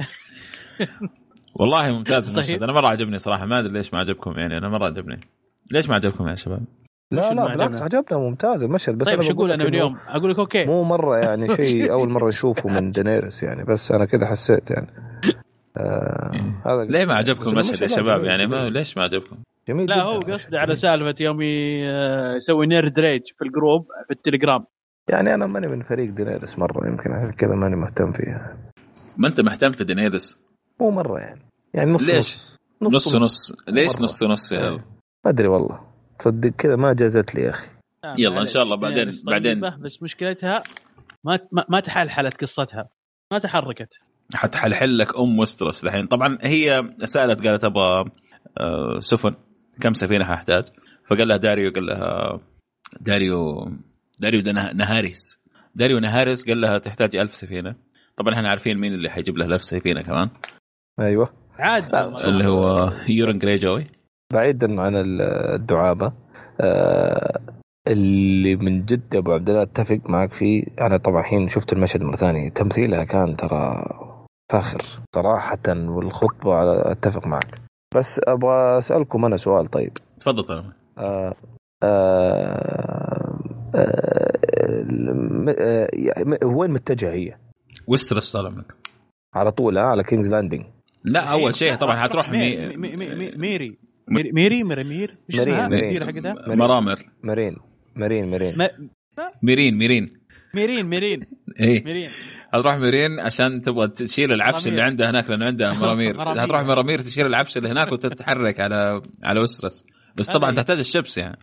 والله ممتاز المشهد. طيب. أنا مرة عجبني صراحة. ما أدري ليش ما عجبكم يعني. أنا مرة عجبني. ليش ما عجبكم يا شباب؟ لا لا بالعكس عجبنا. ممتاز المشهد. بس طيب أنا شو أقول أنا من اليوم أقول لك okay. مو مرة يعني. شيء أول مرة نشوفه من دينيرس يعني. بس أنا كذا حسيت يعني. آه هذا ليه ما عجبكم المشهد يا شباب؟ يعني ما. ليش ما عجبكم؟ جميل لا هو. قصده على سالفة يوم آه، يسوي nerd rage في ال group في التليجرام. يعني أنا ماني من فريق دينيرس مرة يمكن عشان كذا ماني مهتم فيها. ما أنت مهتم في دينيرس مو مرة يعني. يعني نص ليش؟ نص نص نص ليش مرة. نص نص يا ما أدري والله. تصدق كذا ما جازت لي يا أخي. يلا إن شاء الله بعدين- بس بعدين. طيبة، بس مشكلتها ما ما, ما تحلحلت قصتها. ما تحركت. حتحلحل لك أم وسترس الحين. طبعا هي سألت قالت أبغى آه، سفن كم سفينة حاحتاج فقال لها داريو قال لها داريو داريو ده نه- نهاريس. داريو نهاريس قال لها تحتاج ألف سفينة. طبعا إحنا عارفين مين اللي حيجيب لها ألف سفينة كمان. أيوه. عاد. اللي هو يورن جريجوي بعيدا عن الدعابة آه اللي من جد أبو عبد الله أتفق معك فيه. أنا طبعا الحين شفت المشهد مرة ثانية. تمثيلها كان ترى فاخر صراحة والخطبة أتفق معك. بس أبغى أسألكم أنا سؤال طيب. تفضل طبعا آه آه آه م- آه يعني وين متجهة هي؟ وسترس طال عمرك على طول على كينجز لاندنج لا أول شيء طبعا حتروح ميري مي... مي- مي- مي- ميري. ميري ميري ميري مير؟ إيش ميرين، حقتها مرامر. مارين مارين ما- ميرين ميرين. ميرين ميرين. إيه. ميرين. هتروح ميرين عشان تبغى تشيل العفش. اللي عندها هناك لأنه عندها مرامير. هتروح مرامير تشيل العفش اللي هناك وتتحرك على على وسترس بس طبعا هذه- تحتاج ال ships يعني.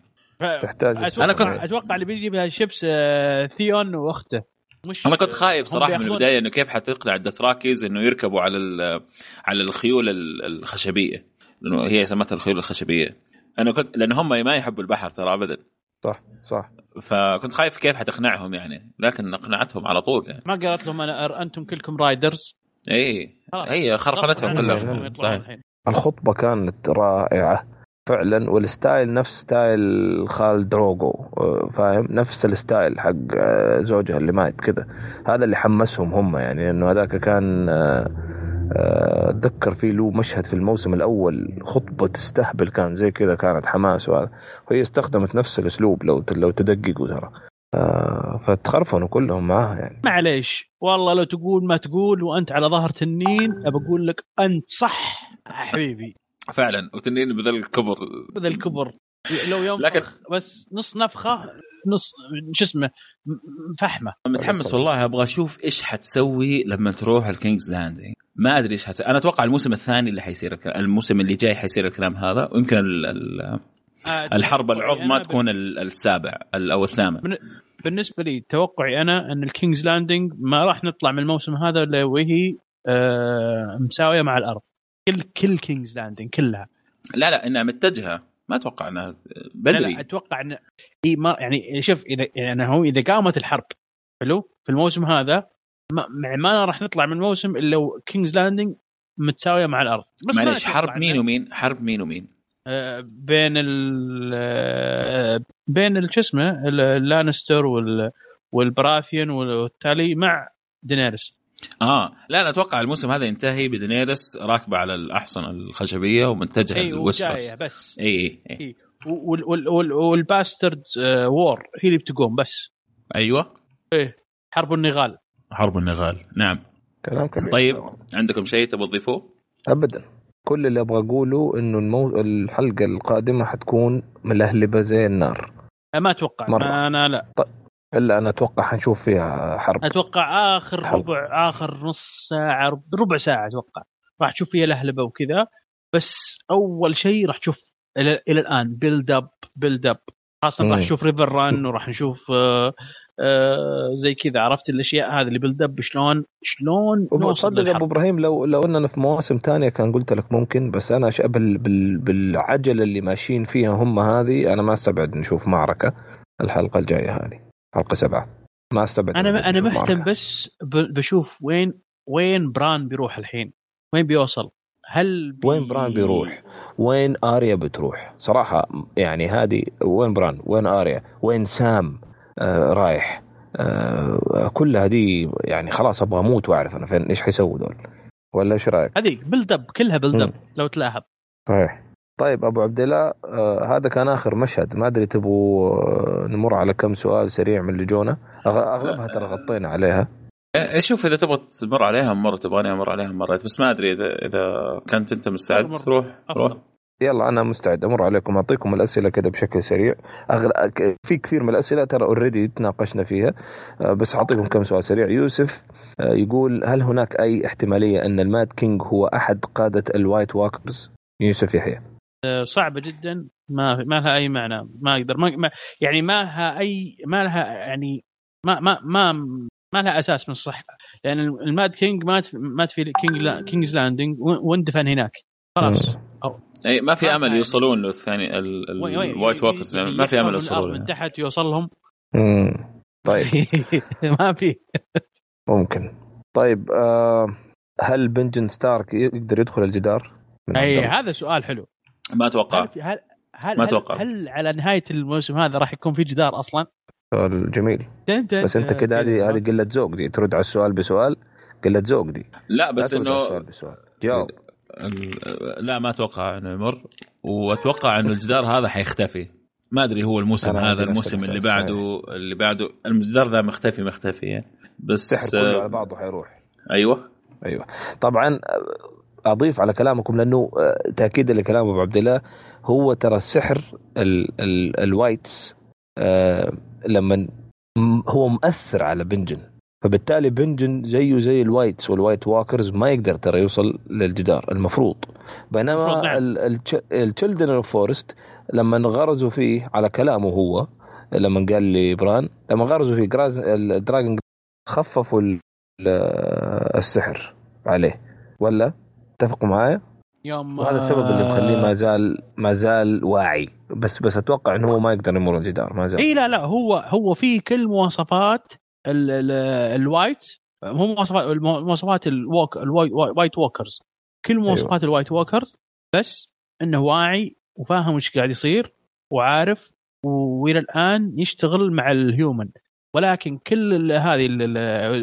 تحتاج أنا كنت- أتوقع اللي بيجي بها ships آه، ثيون وأخته. مش أنا كنت خايف صراحة من البداية إنه كيف حتقنع الدثراكيز إنه يركبوا على ال- على الخيول ال- الخشبية. لأنه هي سمتها الخيول الخشبية. أنا كنت لأن هم ما يحبوا البحر ترى ابدا. صح صح. فكنت خايف كيف حتقنعهم يعني. لكن اقنعتهم على طول يعني. ما قالت لهم أنا أنتم كلكم riders اي. هي عنهم كلهم. صحيح. الخطبة كانت رائعة. فعلا وال style نفس style خال دروغو آه، فاهم؟ نفس ال style حق آه، زوجها اللي مات كذا هذا اللي حمسهم هم يعني لأنه هذاك كان آه، أتذكر في له مشهد في الموسم الأول خطبة تستهبل كان زي كذا كانت حماس وهذا. وهي استخدمت نفس الأسلوب لو لو تدققوا ترى. فتخرفنوا كلهم معاها يعني. معليش والله لو تقول ما تقول وأنت على ظهر تنين أبى أقول لك أنت صح حبيبي. فعلا وتنين بذا الكبر. بذا الكبر. لو يوم لكن- بس نص نفخة نص شو اسمه فحمة. متحمس والله أبغى أشوف إيش حتسوي لما تروح الكينجز لاندنج ما أدري إيش حتسوي أنا أتوقع الموسم الثاني اللي حيصير الكلام. الموسم اللي جاي حيصير الكلام هذا ويمكن ال- ال- الحرب العظمى أنا تكون ال- السابع ال- أو الثامن. بالنسبة لي توقعي أنا إن الكينجز لاندنج ما راح نطلع من الموسم هذا إلا وهي آه، مساوية مع الأرض. كل كل كينجز لاندنج كلها. لا لا إنها متجهة. ما أتوقع إنها لا لا بدري أتوقع ان إيه ما يعني شوف إذا يعني هو إذا قامت الحرب حلو؟ في الموسم هذا ما, ما راح نطلع من الموسم إلا كينجز لاندنج متساوية مع الأرض. بس معليش حرب مين ومين؟ حرب مين ومين؟ آه، بين ال آه، بين شو اسمه ال- اللانستر وال والبراثيون والتالي مع دينيرس آه. لا أنا أتوقع الموسم هذا ينتهي بدينيرس راكبة على الأحصنة الخشبية ومتجهة اي لويسترس وجاية بس. اي اي اي إي. وال- وال- وال- وال bastard آه، war هي اللي بتقوم بس. أيوه. حرب النغال. حرب النغال. نعم. كلام كبير. طيب عندكم شيء تبغى تضيفوه؟ ابدا. كل اللي أبغى أقوله إنه المو... الحلقة القادمة حتكون ملهلبة زي النار. ما أتوقع. مرة. ما أنا لا. إلا أنا أتوقع حنشوف فيها حرب أتوقع آخر حلو. ربع آخر نص ساعة رب- ربع ساعة أتوقع راح تشوف فيها لهلبة وكذا بس أول شيء راح تشوف إلى, إلى الآن build up build up خاصة راح. نشوف ريفر ران وراح نشوف آه آه زي كذا عرفت الأشياء هذه اللي build up شلون شلون تصدق أبو إبراهيم لو لو أننا في مواسم ثانية كان قلت لك ممكن بس أنا. بال... بال... بالعجلة اللي ماشيين فيها هم هذه أنا ما أستبعد نشوف معركة الحلقة الجاية هذه حلقة سبعة. ما استبعد أنا أنا مهتم. بس بشوف وين وين بران بيروح الحين؟ وين بيوصل؟ هل بي... وين بران بيروح؟ وين آريا بتروح؟ صراحة يعني هذه وين بران؟ وين آريا؟ وين سام؟ آه رايح. آه كل هذه يعني خلاص أبغى أموت وأعرف أنا فين إيش حيسووا دول؟ ولا إيش رأيك؟ هذيك build up كلها build up. لو تلاحظ. صحيح. طيب أبو عبد الله آه هذا كان آخر مشهد. ما أدري تبغوا آه نمر على كم سؤال سريع من اللي جونا أغ- أغلبها ترى غطينا عليها. إيه، شوف إذا تبغى تمر عليها مرة تبغاني أمر عليها مرات بس ما أدري إذا إذا كنت أنت مستعد. روح روح يلا أنا مستعد. أمر عليكم. أعطيكم الأسئلة كده بشكل سريع. أغل... في كثير من الأسئلة ترى already تناقشنا فيها. آه، بس أعطيكم كم سؤال سريع. يوسف آه، يقول هل هناك أي احتمالية أن ال Mad King هو أحد قادة ال White Walkers؟ يوسف يحيى. صعبة جدا. ما ما لها أي معنى. ما أقدر. ما يعني ما لها اي ما لها يعني ما ما ما ما لها أساس من الصحه لأن ال Mad King مات مات في كينج لا كينجز لاندنج واندفن هناك. خلاص. أي ما في أمل يوصلون له الثاني ال White Walkers ما في أمل يوصلون من تحت يوصلهم. طيب. ما في. ممكن. طيب آه هل بنجن ستارك يقدر يدخل الجدار؟ أي؟ هذا سؤال حلو. ما أتوقع. هل هل هل ما هل, أتوقع. هل على نهاية الموسم هذا راح يكون في جدار أصلا؟ سؤال جميل. بس أنت كده هذه هذه قلة ذوق دي. ترد على السؤال بسؤال قلة ذوق دي. لا بس لا ترد على إنه السؤال بسؤال. جاوب. لا ما أتوقع إنه يمر. وأتوقع إنه الجدار هذا حيختفي. ما أدري هو الموسم هذا الموسم اللي. بعده اللي بعده. الجدار ذا مختفي مختفي يعني. بس السحر كله على آه، بعضه حيروح. أيوه. أيوه. طبعا أضيف على كلامكم لأنه آه، تاكيدا لكلام أبو عبد الله هو ترى السحر ال ال ال wights آه لما هو مؤثر على بنجن. فبالتالي بنجن زيه زي ال wights وال White Walkers ما يقدر ترى يوصل للجدار المفروض. بينما. ال Children of Forest لما غرزوا فيه على كلامه هو لما قال لي بران لما غرزوا فيه جلاس ال dragon خففوا ال- السحر عليه. ولا؟ اتفقوا معايا؟ يوم وهذا السبب اللي مخليه ما آه، زال ما زال واعي. بس بس أتوقع إنه هو ما يقدر يمر الجدار ما زال. اي لا لا هو هو في كل مواصفات ال- ال- white مو مواصفات مواصفات ال white white walkers. كل مواصفات ال white walkers بس إنه واعي وفاهم وش قاعد يصير وعارف وإلى الآن يشتغل مع ال human ولكن كل هذه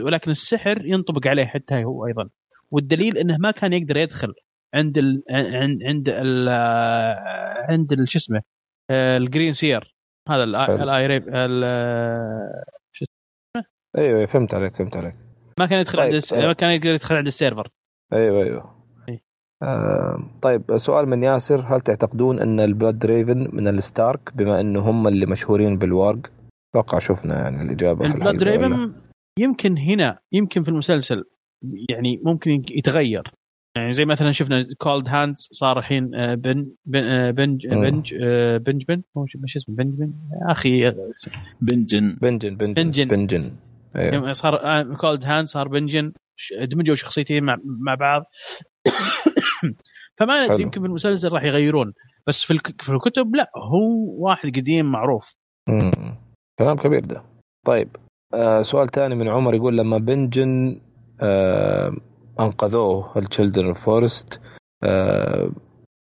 ولكن السحر ينطبق عليه حتى هو أيضا. والدليل إنه ما كان يقدر يدخل عند ال عند عند ال عند ال- شو اسمه ال green seer هذا. ال eye ال- أيوه أيوة، فهمت عليك فهمت عليك ما كان يدخل طيب، عند الس-. ما كان يقدر يدخل عند ال seer أيوه أيوه إيه. آه طيب سؤال من ياسر هل تعتقدون إن ال Blood raven من الستارك بما إنه هم اللي مشهورين بال warg؟ أتوقع شفنا يعني الإجابة ال Blood؟ raven يمكن هنا يمكن في المسلسل يعني ممكن يتغير. يعني زي مثلا شفنا Coldhands صار الحين آه، بن بن آه، بنج مم. بنج آه، بنجبن هو شو شو اسمه بنجبن يا أخي آه، بنجن. بنجن بنجن. بنجن. يوم صار Coldhand صار بنجن. دمجوا شخصيتين مع مع بعض. فما ندري. يمكن في المسلسل راح يغيرون. بس في الك- في الكتب لا هو واحد قديم معروف. كلام كبير ده. طيب آه سؤال ثاني من عمر يقول لما بنجن آه أنقذوه ال children forest آه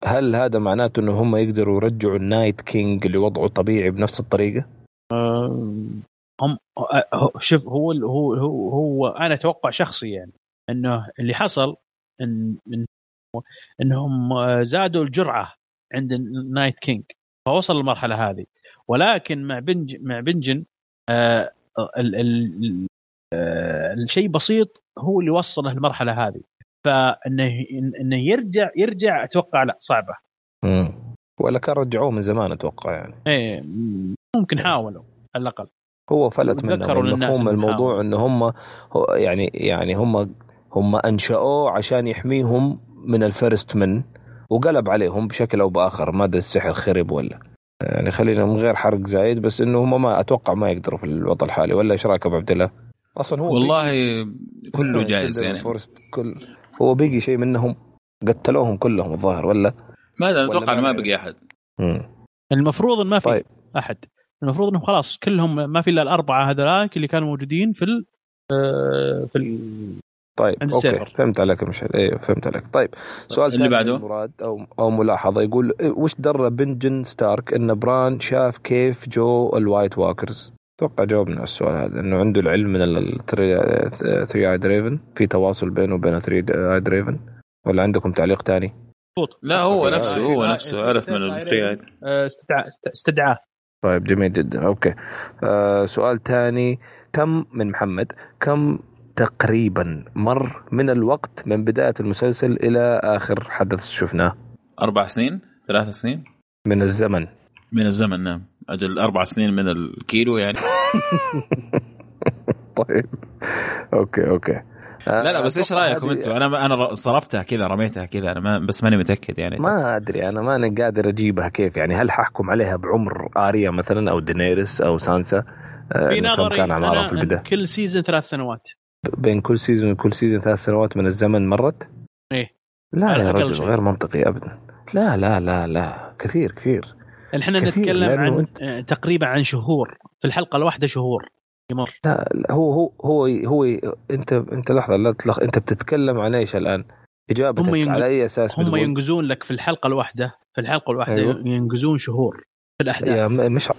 هل هذا معناته إنه هم يقدروا يرجعوا ال night king لوضعه الطبيعي بنفس الطريقة؟ هم هو- شوف هو هو هو, هو أنا أتوقع شخصي يعني إنه اللي حصل إن إنهم زادوا الجرعة عند ال night king فوصل للمرحلة هذه ولكن مع بنج مع بنجن آه آه الشيء بسيط هو اللي وصله للمرحله هذه. فإنه إنه يرجع يرجع أتوقع لا صعبة. مم. ولا كان رجعوه من زمان أتوقع يعني. إيه ممكن حاولوا على الأقل. هو فلت منهم للناس مفهوم الموضوع. إنه هم يعني يعني هم هم أنشأوه عشان يحميهم من الفيرست من وقلب عليهم بشكل أو بآخر. ما أدري السحر خرب ولا. يعني خلينا من غير حرق زايد بس إنه هم ما أتوقع ما يقدروا في الوضع الحالي. ولا إيش رأيك أبو عبد الله؟ أصلا هو والله بيجي- كله of يعني كل هو بيجي شيء منهم قتلوهم كلهم الظاهر ولا؟ ما أدري أتوقع إنه ما ما بقي أحد مم. المفروض إن ما في طيب. أحد المفروض إنهم خلاص كلهم ما في إلا الأربعة هذولاك اللي كانوا موجودين في ال آه، في ال طيب عند okay ال seer. فهمت عليك يا مشعل أيوه فهمت عليك طيب سؤال اللي ثاني بعده؟ مراد أو أو ملاحظة يقول إيه، وش درى بنجن ستارك إن بران شاف كيف جو ال white walkers أتوقع جاوبنا على السؤال هذا إنه عنده العلم من ال three eyed raven في تواصل بينه وبين ال three eyed raven ولا عندكم تعليق ثاني؟ لا هو نفسه هو نفسه عرف من ال three آه، استدعاء است- استدعاه طيب جميل جدا. okay. آه سؤال ثاني كم من محمد كم تقريبا مر من الوقت من بداية المسلسل إلى آخر حدث شفناه؟ أربع سنين ثلاث سنين. من الزمن. من الزمن نعم. أجل أربع سنين من الكيلو يعني. طيب. okay okay. لا لا بس إيش رايكم أنتم أنا أنا صرفتها كذا رميتها كذا أنا ما بس ماني متأكد يعني. ما أدري أنا ماني قادر أجيبها كيف يعني. هل ححكم عليها بعمر آريا مثلا أو دينيرس أو سانسا؟ آه، في نظري كان اعمارهم في أنا البدايه كل season ثلاث سنوات. بين كل season وكل season ثلاث سنوات من الزمن مرت؟ إيه. لا يا رجل شيء. غير منطقي ابدا. لا لا لا لا. كثير كثير. إحنا نتكلم عن أنت- آه، تقريبا عن شهور في الحلقة الواحدة شهور يمر لا هو هو هو هو أنت أنت لحظة لا تلخ أنت بتتكلم عن إيش الآن؟ إجابتك هم ينق- على أي أساس هم بتقول؟ ينقزون لك في الحلقة الواحدة في الحلقة الواحدة أيوه. ينقزون شهور في الأحداث مش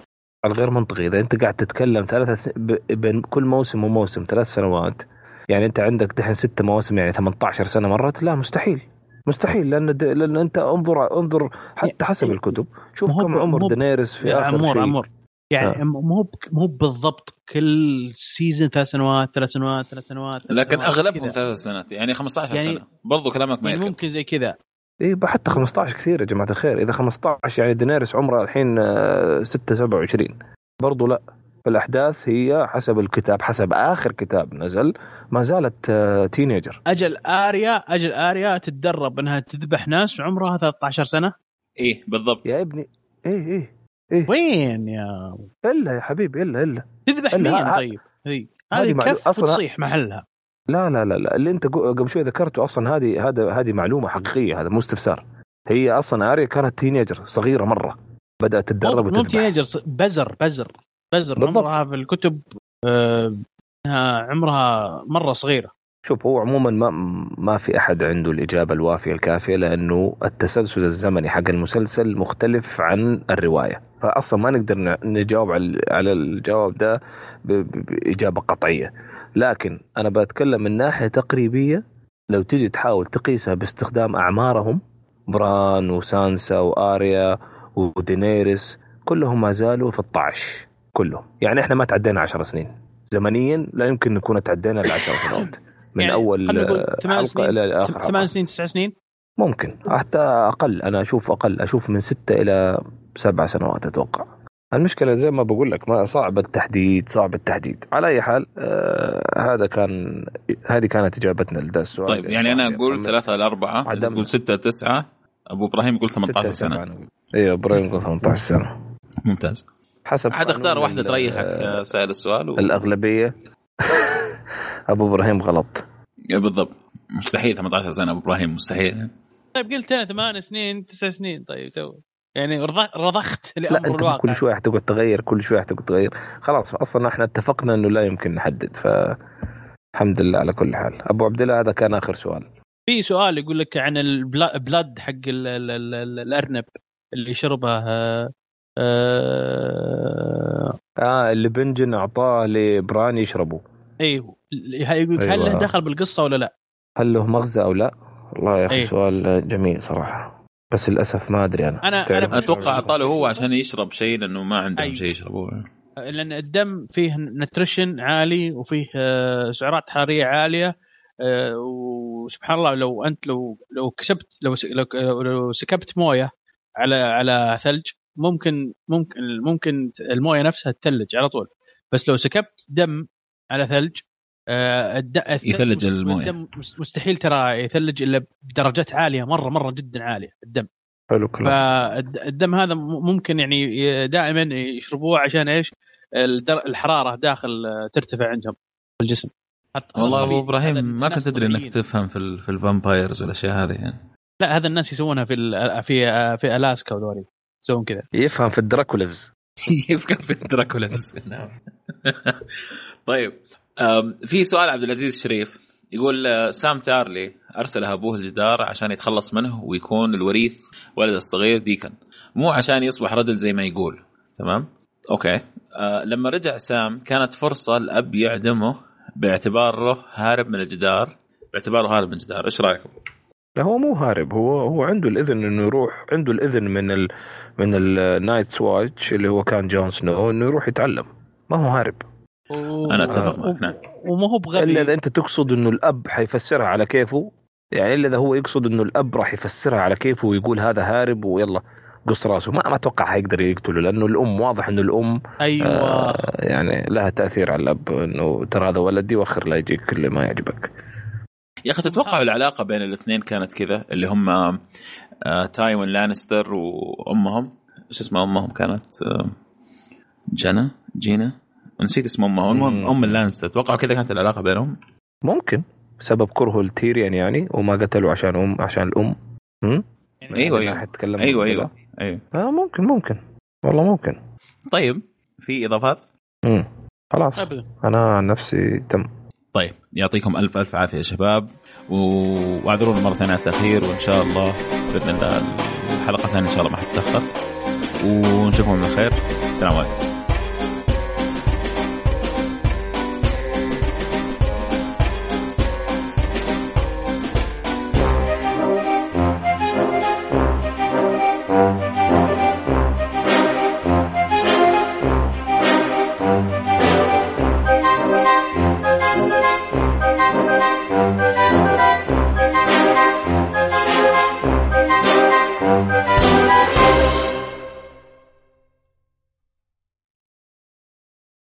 على غير منطقي إذا أنت قاعد تتكلم ثلاثة س... ب... بين كل موسم وموسم ثلاث سنوات يعني أنت عندك دحين ست مواسم يعني 18 سنة مرت لا مستحيل مستحيل لأن د... لأن أنت انظر انظر حتى حسب الكتب. شوف كم عمر مو ب- دينيرس في آخر عمور شيء. عمور. يعني آه. مو ب- مو بالضبط كل season ثلاث سنوات ثلاث سنوات ثلاث سنوات ثلاث لكن سنوات أغلبهم. ثلاث سنوات. يعني 15 يعني- سنة. برضو كلامك ما يعني ممكن زي كذا. اي حتى 15 كثير يا جماعة الخير. إذا 15 يعني دينيرس عمرها الحين آه، 6 27 برضو لا. الأحداث هي حسب الكتاب حسب آخر كتاب نزل ما زالت آه، teenager أجل آريا أجل آريا تتدرب إنها تذبح ناس وعمرها 13 سنة؟ إيه بالضبط. يا ابني إيه إيه إيه. وين يا؟ إلا يا حبيبي إلا إلا. تذبح لا، مين طيب؟ هذه هذه كف أصلاً- وتصيح محلها. لا لا لا لا. اللي أنت قبل شوي ذكرته أصلا هذه هذا هذه معلومة حقيقية هذا مو استفسار. هي أصلا آريا كانت teenager صغيرة مرة. بدأت تتدرب مو مو teenager بزر بزر. بزر بالضبط. عمرها في الكتب آه، إنها عمرها مرة صغيرة. شوف هو عموما ما ما في أحد عنده الإجابة الوافية الكافية لأنه التسلسل الزمني حق المسلسل مختلف عن الرواية. فاصلا ما نقدر نجاوب على على الجواب ده بإجابة قطعية. لكن أنا بتكلم من ناحية تقريبية لو تجي تحاول تقيسها باستخدام أعمارهم بران وسانسا وآريا ودينيريس كلهم ما زالوا في 12 كلهم يعني إحنا ما تعدينا 10 سنين. زمنيا لا يمكن نكون تعدينا ال 10 سنوات. من يعني أول خلينا نقول آه، ثمان حلقة سنين. إلى آخر ثمان سنين تسع سنين؟ ممكن. حتى أقل. أنا أشوف أقل. أشوف من ستة إلى سبع سنوات أتوقع. المشكلة زي ما بقول لك ما صعب التحديد صعب التحديد. على أي حال آه هذا كان هذه كانت إجابتنا لهذا السؤال طيب يعني أنا أقول محمد. ثلاثة لأربعة عدم. تقول ستة تسعة. أبو إبراهيم يقول 18 ستة، سبعة سنة نقول. أيوه أبراهيم يقول 18 سنة. ممتاز. حسب عاد اختار ال- تريحك آه، آه، سائل السؤال و... الأغلبية. أبو إبراهيم غلط. يا بالضبط. مستحيل 18 سنة أبو إبراهيم مستحيل. طيب قلت أنا ثمان سنين تسع سنين. طيب تو. يعني رض- رضخت لا لأمر أنت الواقع. كل شوي حتقعد تغير كل شوي حتقعد تغير. خلاص أصلا إحنا اتفقنا إنه لا يمكن نحدد ف الحمد لله على كل حال. أبو عبد الله هذا كان آخر سؤال. في سؤال يقول لك عن البلاد حق ال ال ال ال الأرنب اللي شربه آه، آه، آه اللي بنجن أعطاه لبران يشربه أيوه يقول هل أيوة. له دخل بالقصة ولا لا؟ هل له مغزى أو لا؟ والله يا أخي إيه. سؤال جميل صراحة بس للأسف ما أدري أنا أنا- تعرف؟ أنا أتوقع اعطاله هو عشان يشرب شيء لأنه ما عندهم أيوة. شيء يشربوه لأن الدم فيه نتريشن عالي وفيه آه، سعرات حرارية عالية آه، وسبحان الله لو أنت لو لو كسبت لو, لو سكبت موية على على ثلج ممكن ممكن ممكن المويه نفسها تثلج على طول بس لو سكبت دم على ثلج آه، يثلج الموية. الدم مست- مستحيل ترى يثلج إلا بدرجات عالية مرة مرة جدا عالية الدم حلو كلام فالدم هذا ممكن يعني دائما يشربوه عشان إيش؟ الدر- الحرارة داخل آه، ترتفع عندهم في الجسم حتى والله أبو إبراهيم ما كنت أدري إنك. تفهم في ال- في ال vampires والأشياء هذه يعني لا هذا الناس يسوونها في ال- في آه، في ألاسكا وذولي يسوون كذا. يفهم في ال Draculas كيف كان في Draculas نعم. طيب في سؤال عبد العزيز شريف يقول آه، سام تارلي ارسله أبوه الجدار عشان يتخلص منه ويكون الوريث ولد الصغير ديكن. مو عشان يصبح رجل زي ما يقول. تمام؟ okay. آه لما رجع سام كانت فرصة الأب يعدمه باعتباره هارب من الجدار. باعتباره هارب من الجدار. إيش رأيكم؟ لا هو مو هارب. هو هو عنده الإذن إنه يروح عنده الإذن من ال من ال Night Watch اللي هو كان جون سنو إنه يروح يتعلم. ما هو هارب. أنا أتفق معك نعم. وما هو إلا إذا بغبي أنت تقصد إنه الأب حيفسرها على كيفه. يعني إلا إذا هو يقصد إنه الأب راح يفسرها على كيفه ويقول هذا هارب ويلا قص راسه. ما ما أتوقع حيقدر يقتله لأنه الأم واضح إنه الأم أيوه. آه يعني لها تأثير على الأب إنه ترى هذا ولدي وأخر لا يجيك كل ما يعجبك. يا أخي تتوقعوا العلاقة بين الاثنين كانت كذا؟ اللي هم تايوين لانستر وأمهم. إيش اسمها أمهم؟ كانت آه، جانا جينا. نسيت اسم أمها. المهم مم. أم اللانستر تتوقعوا كذا كانت العلاقة بينهم؟ ممكن. بسبب كرهه لتيريان يعني وما قتلوا عشان أم عشان الأم. هم؟ إيوه يعني إيوه. إيوه. إيوه. إيوه. آه ممكن ممكن. والله ممكن. طيب في إضافات؟ مم. خلاص. ابدا. أنا عن نفسي تم. طيب يعطيكم ألف ألف عافية يا شباب واعذرونا مرة ثانية على التأخير وإن شاء الله بإذن الله الحلقة الثانية إن شاء الله ما حتتأخر ونشوفكم على خير السلام عليكم.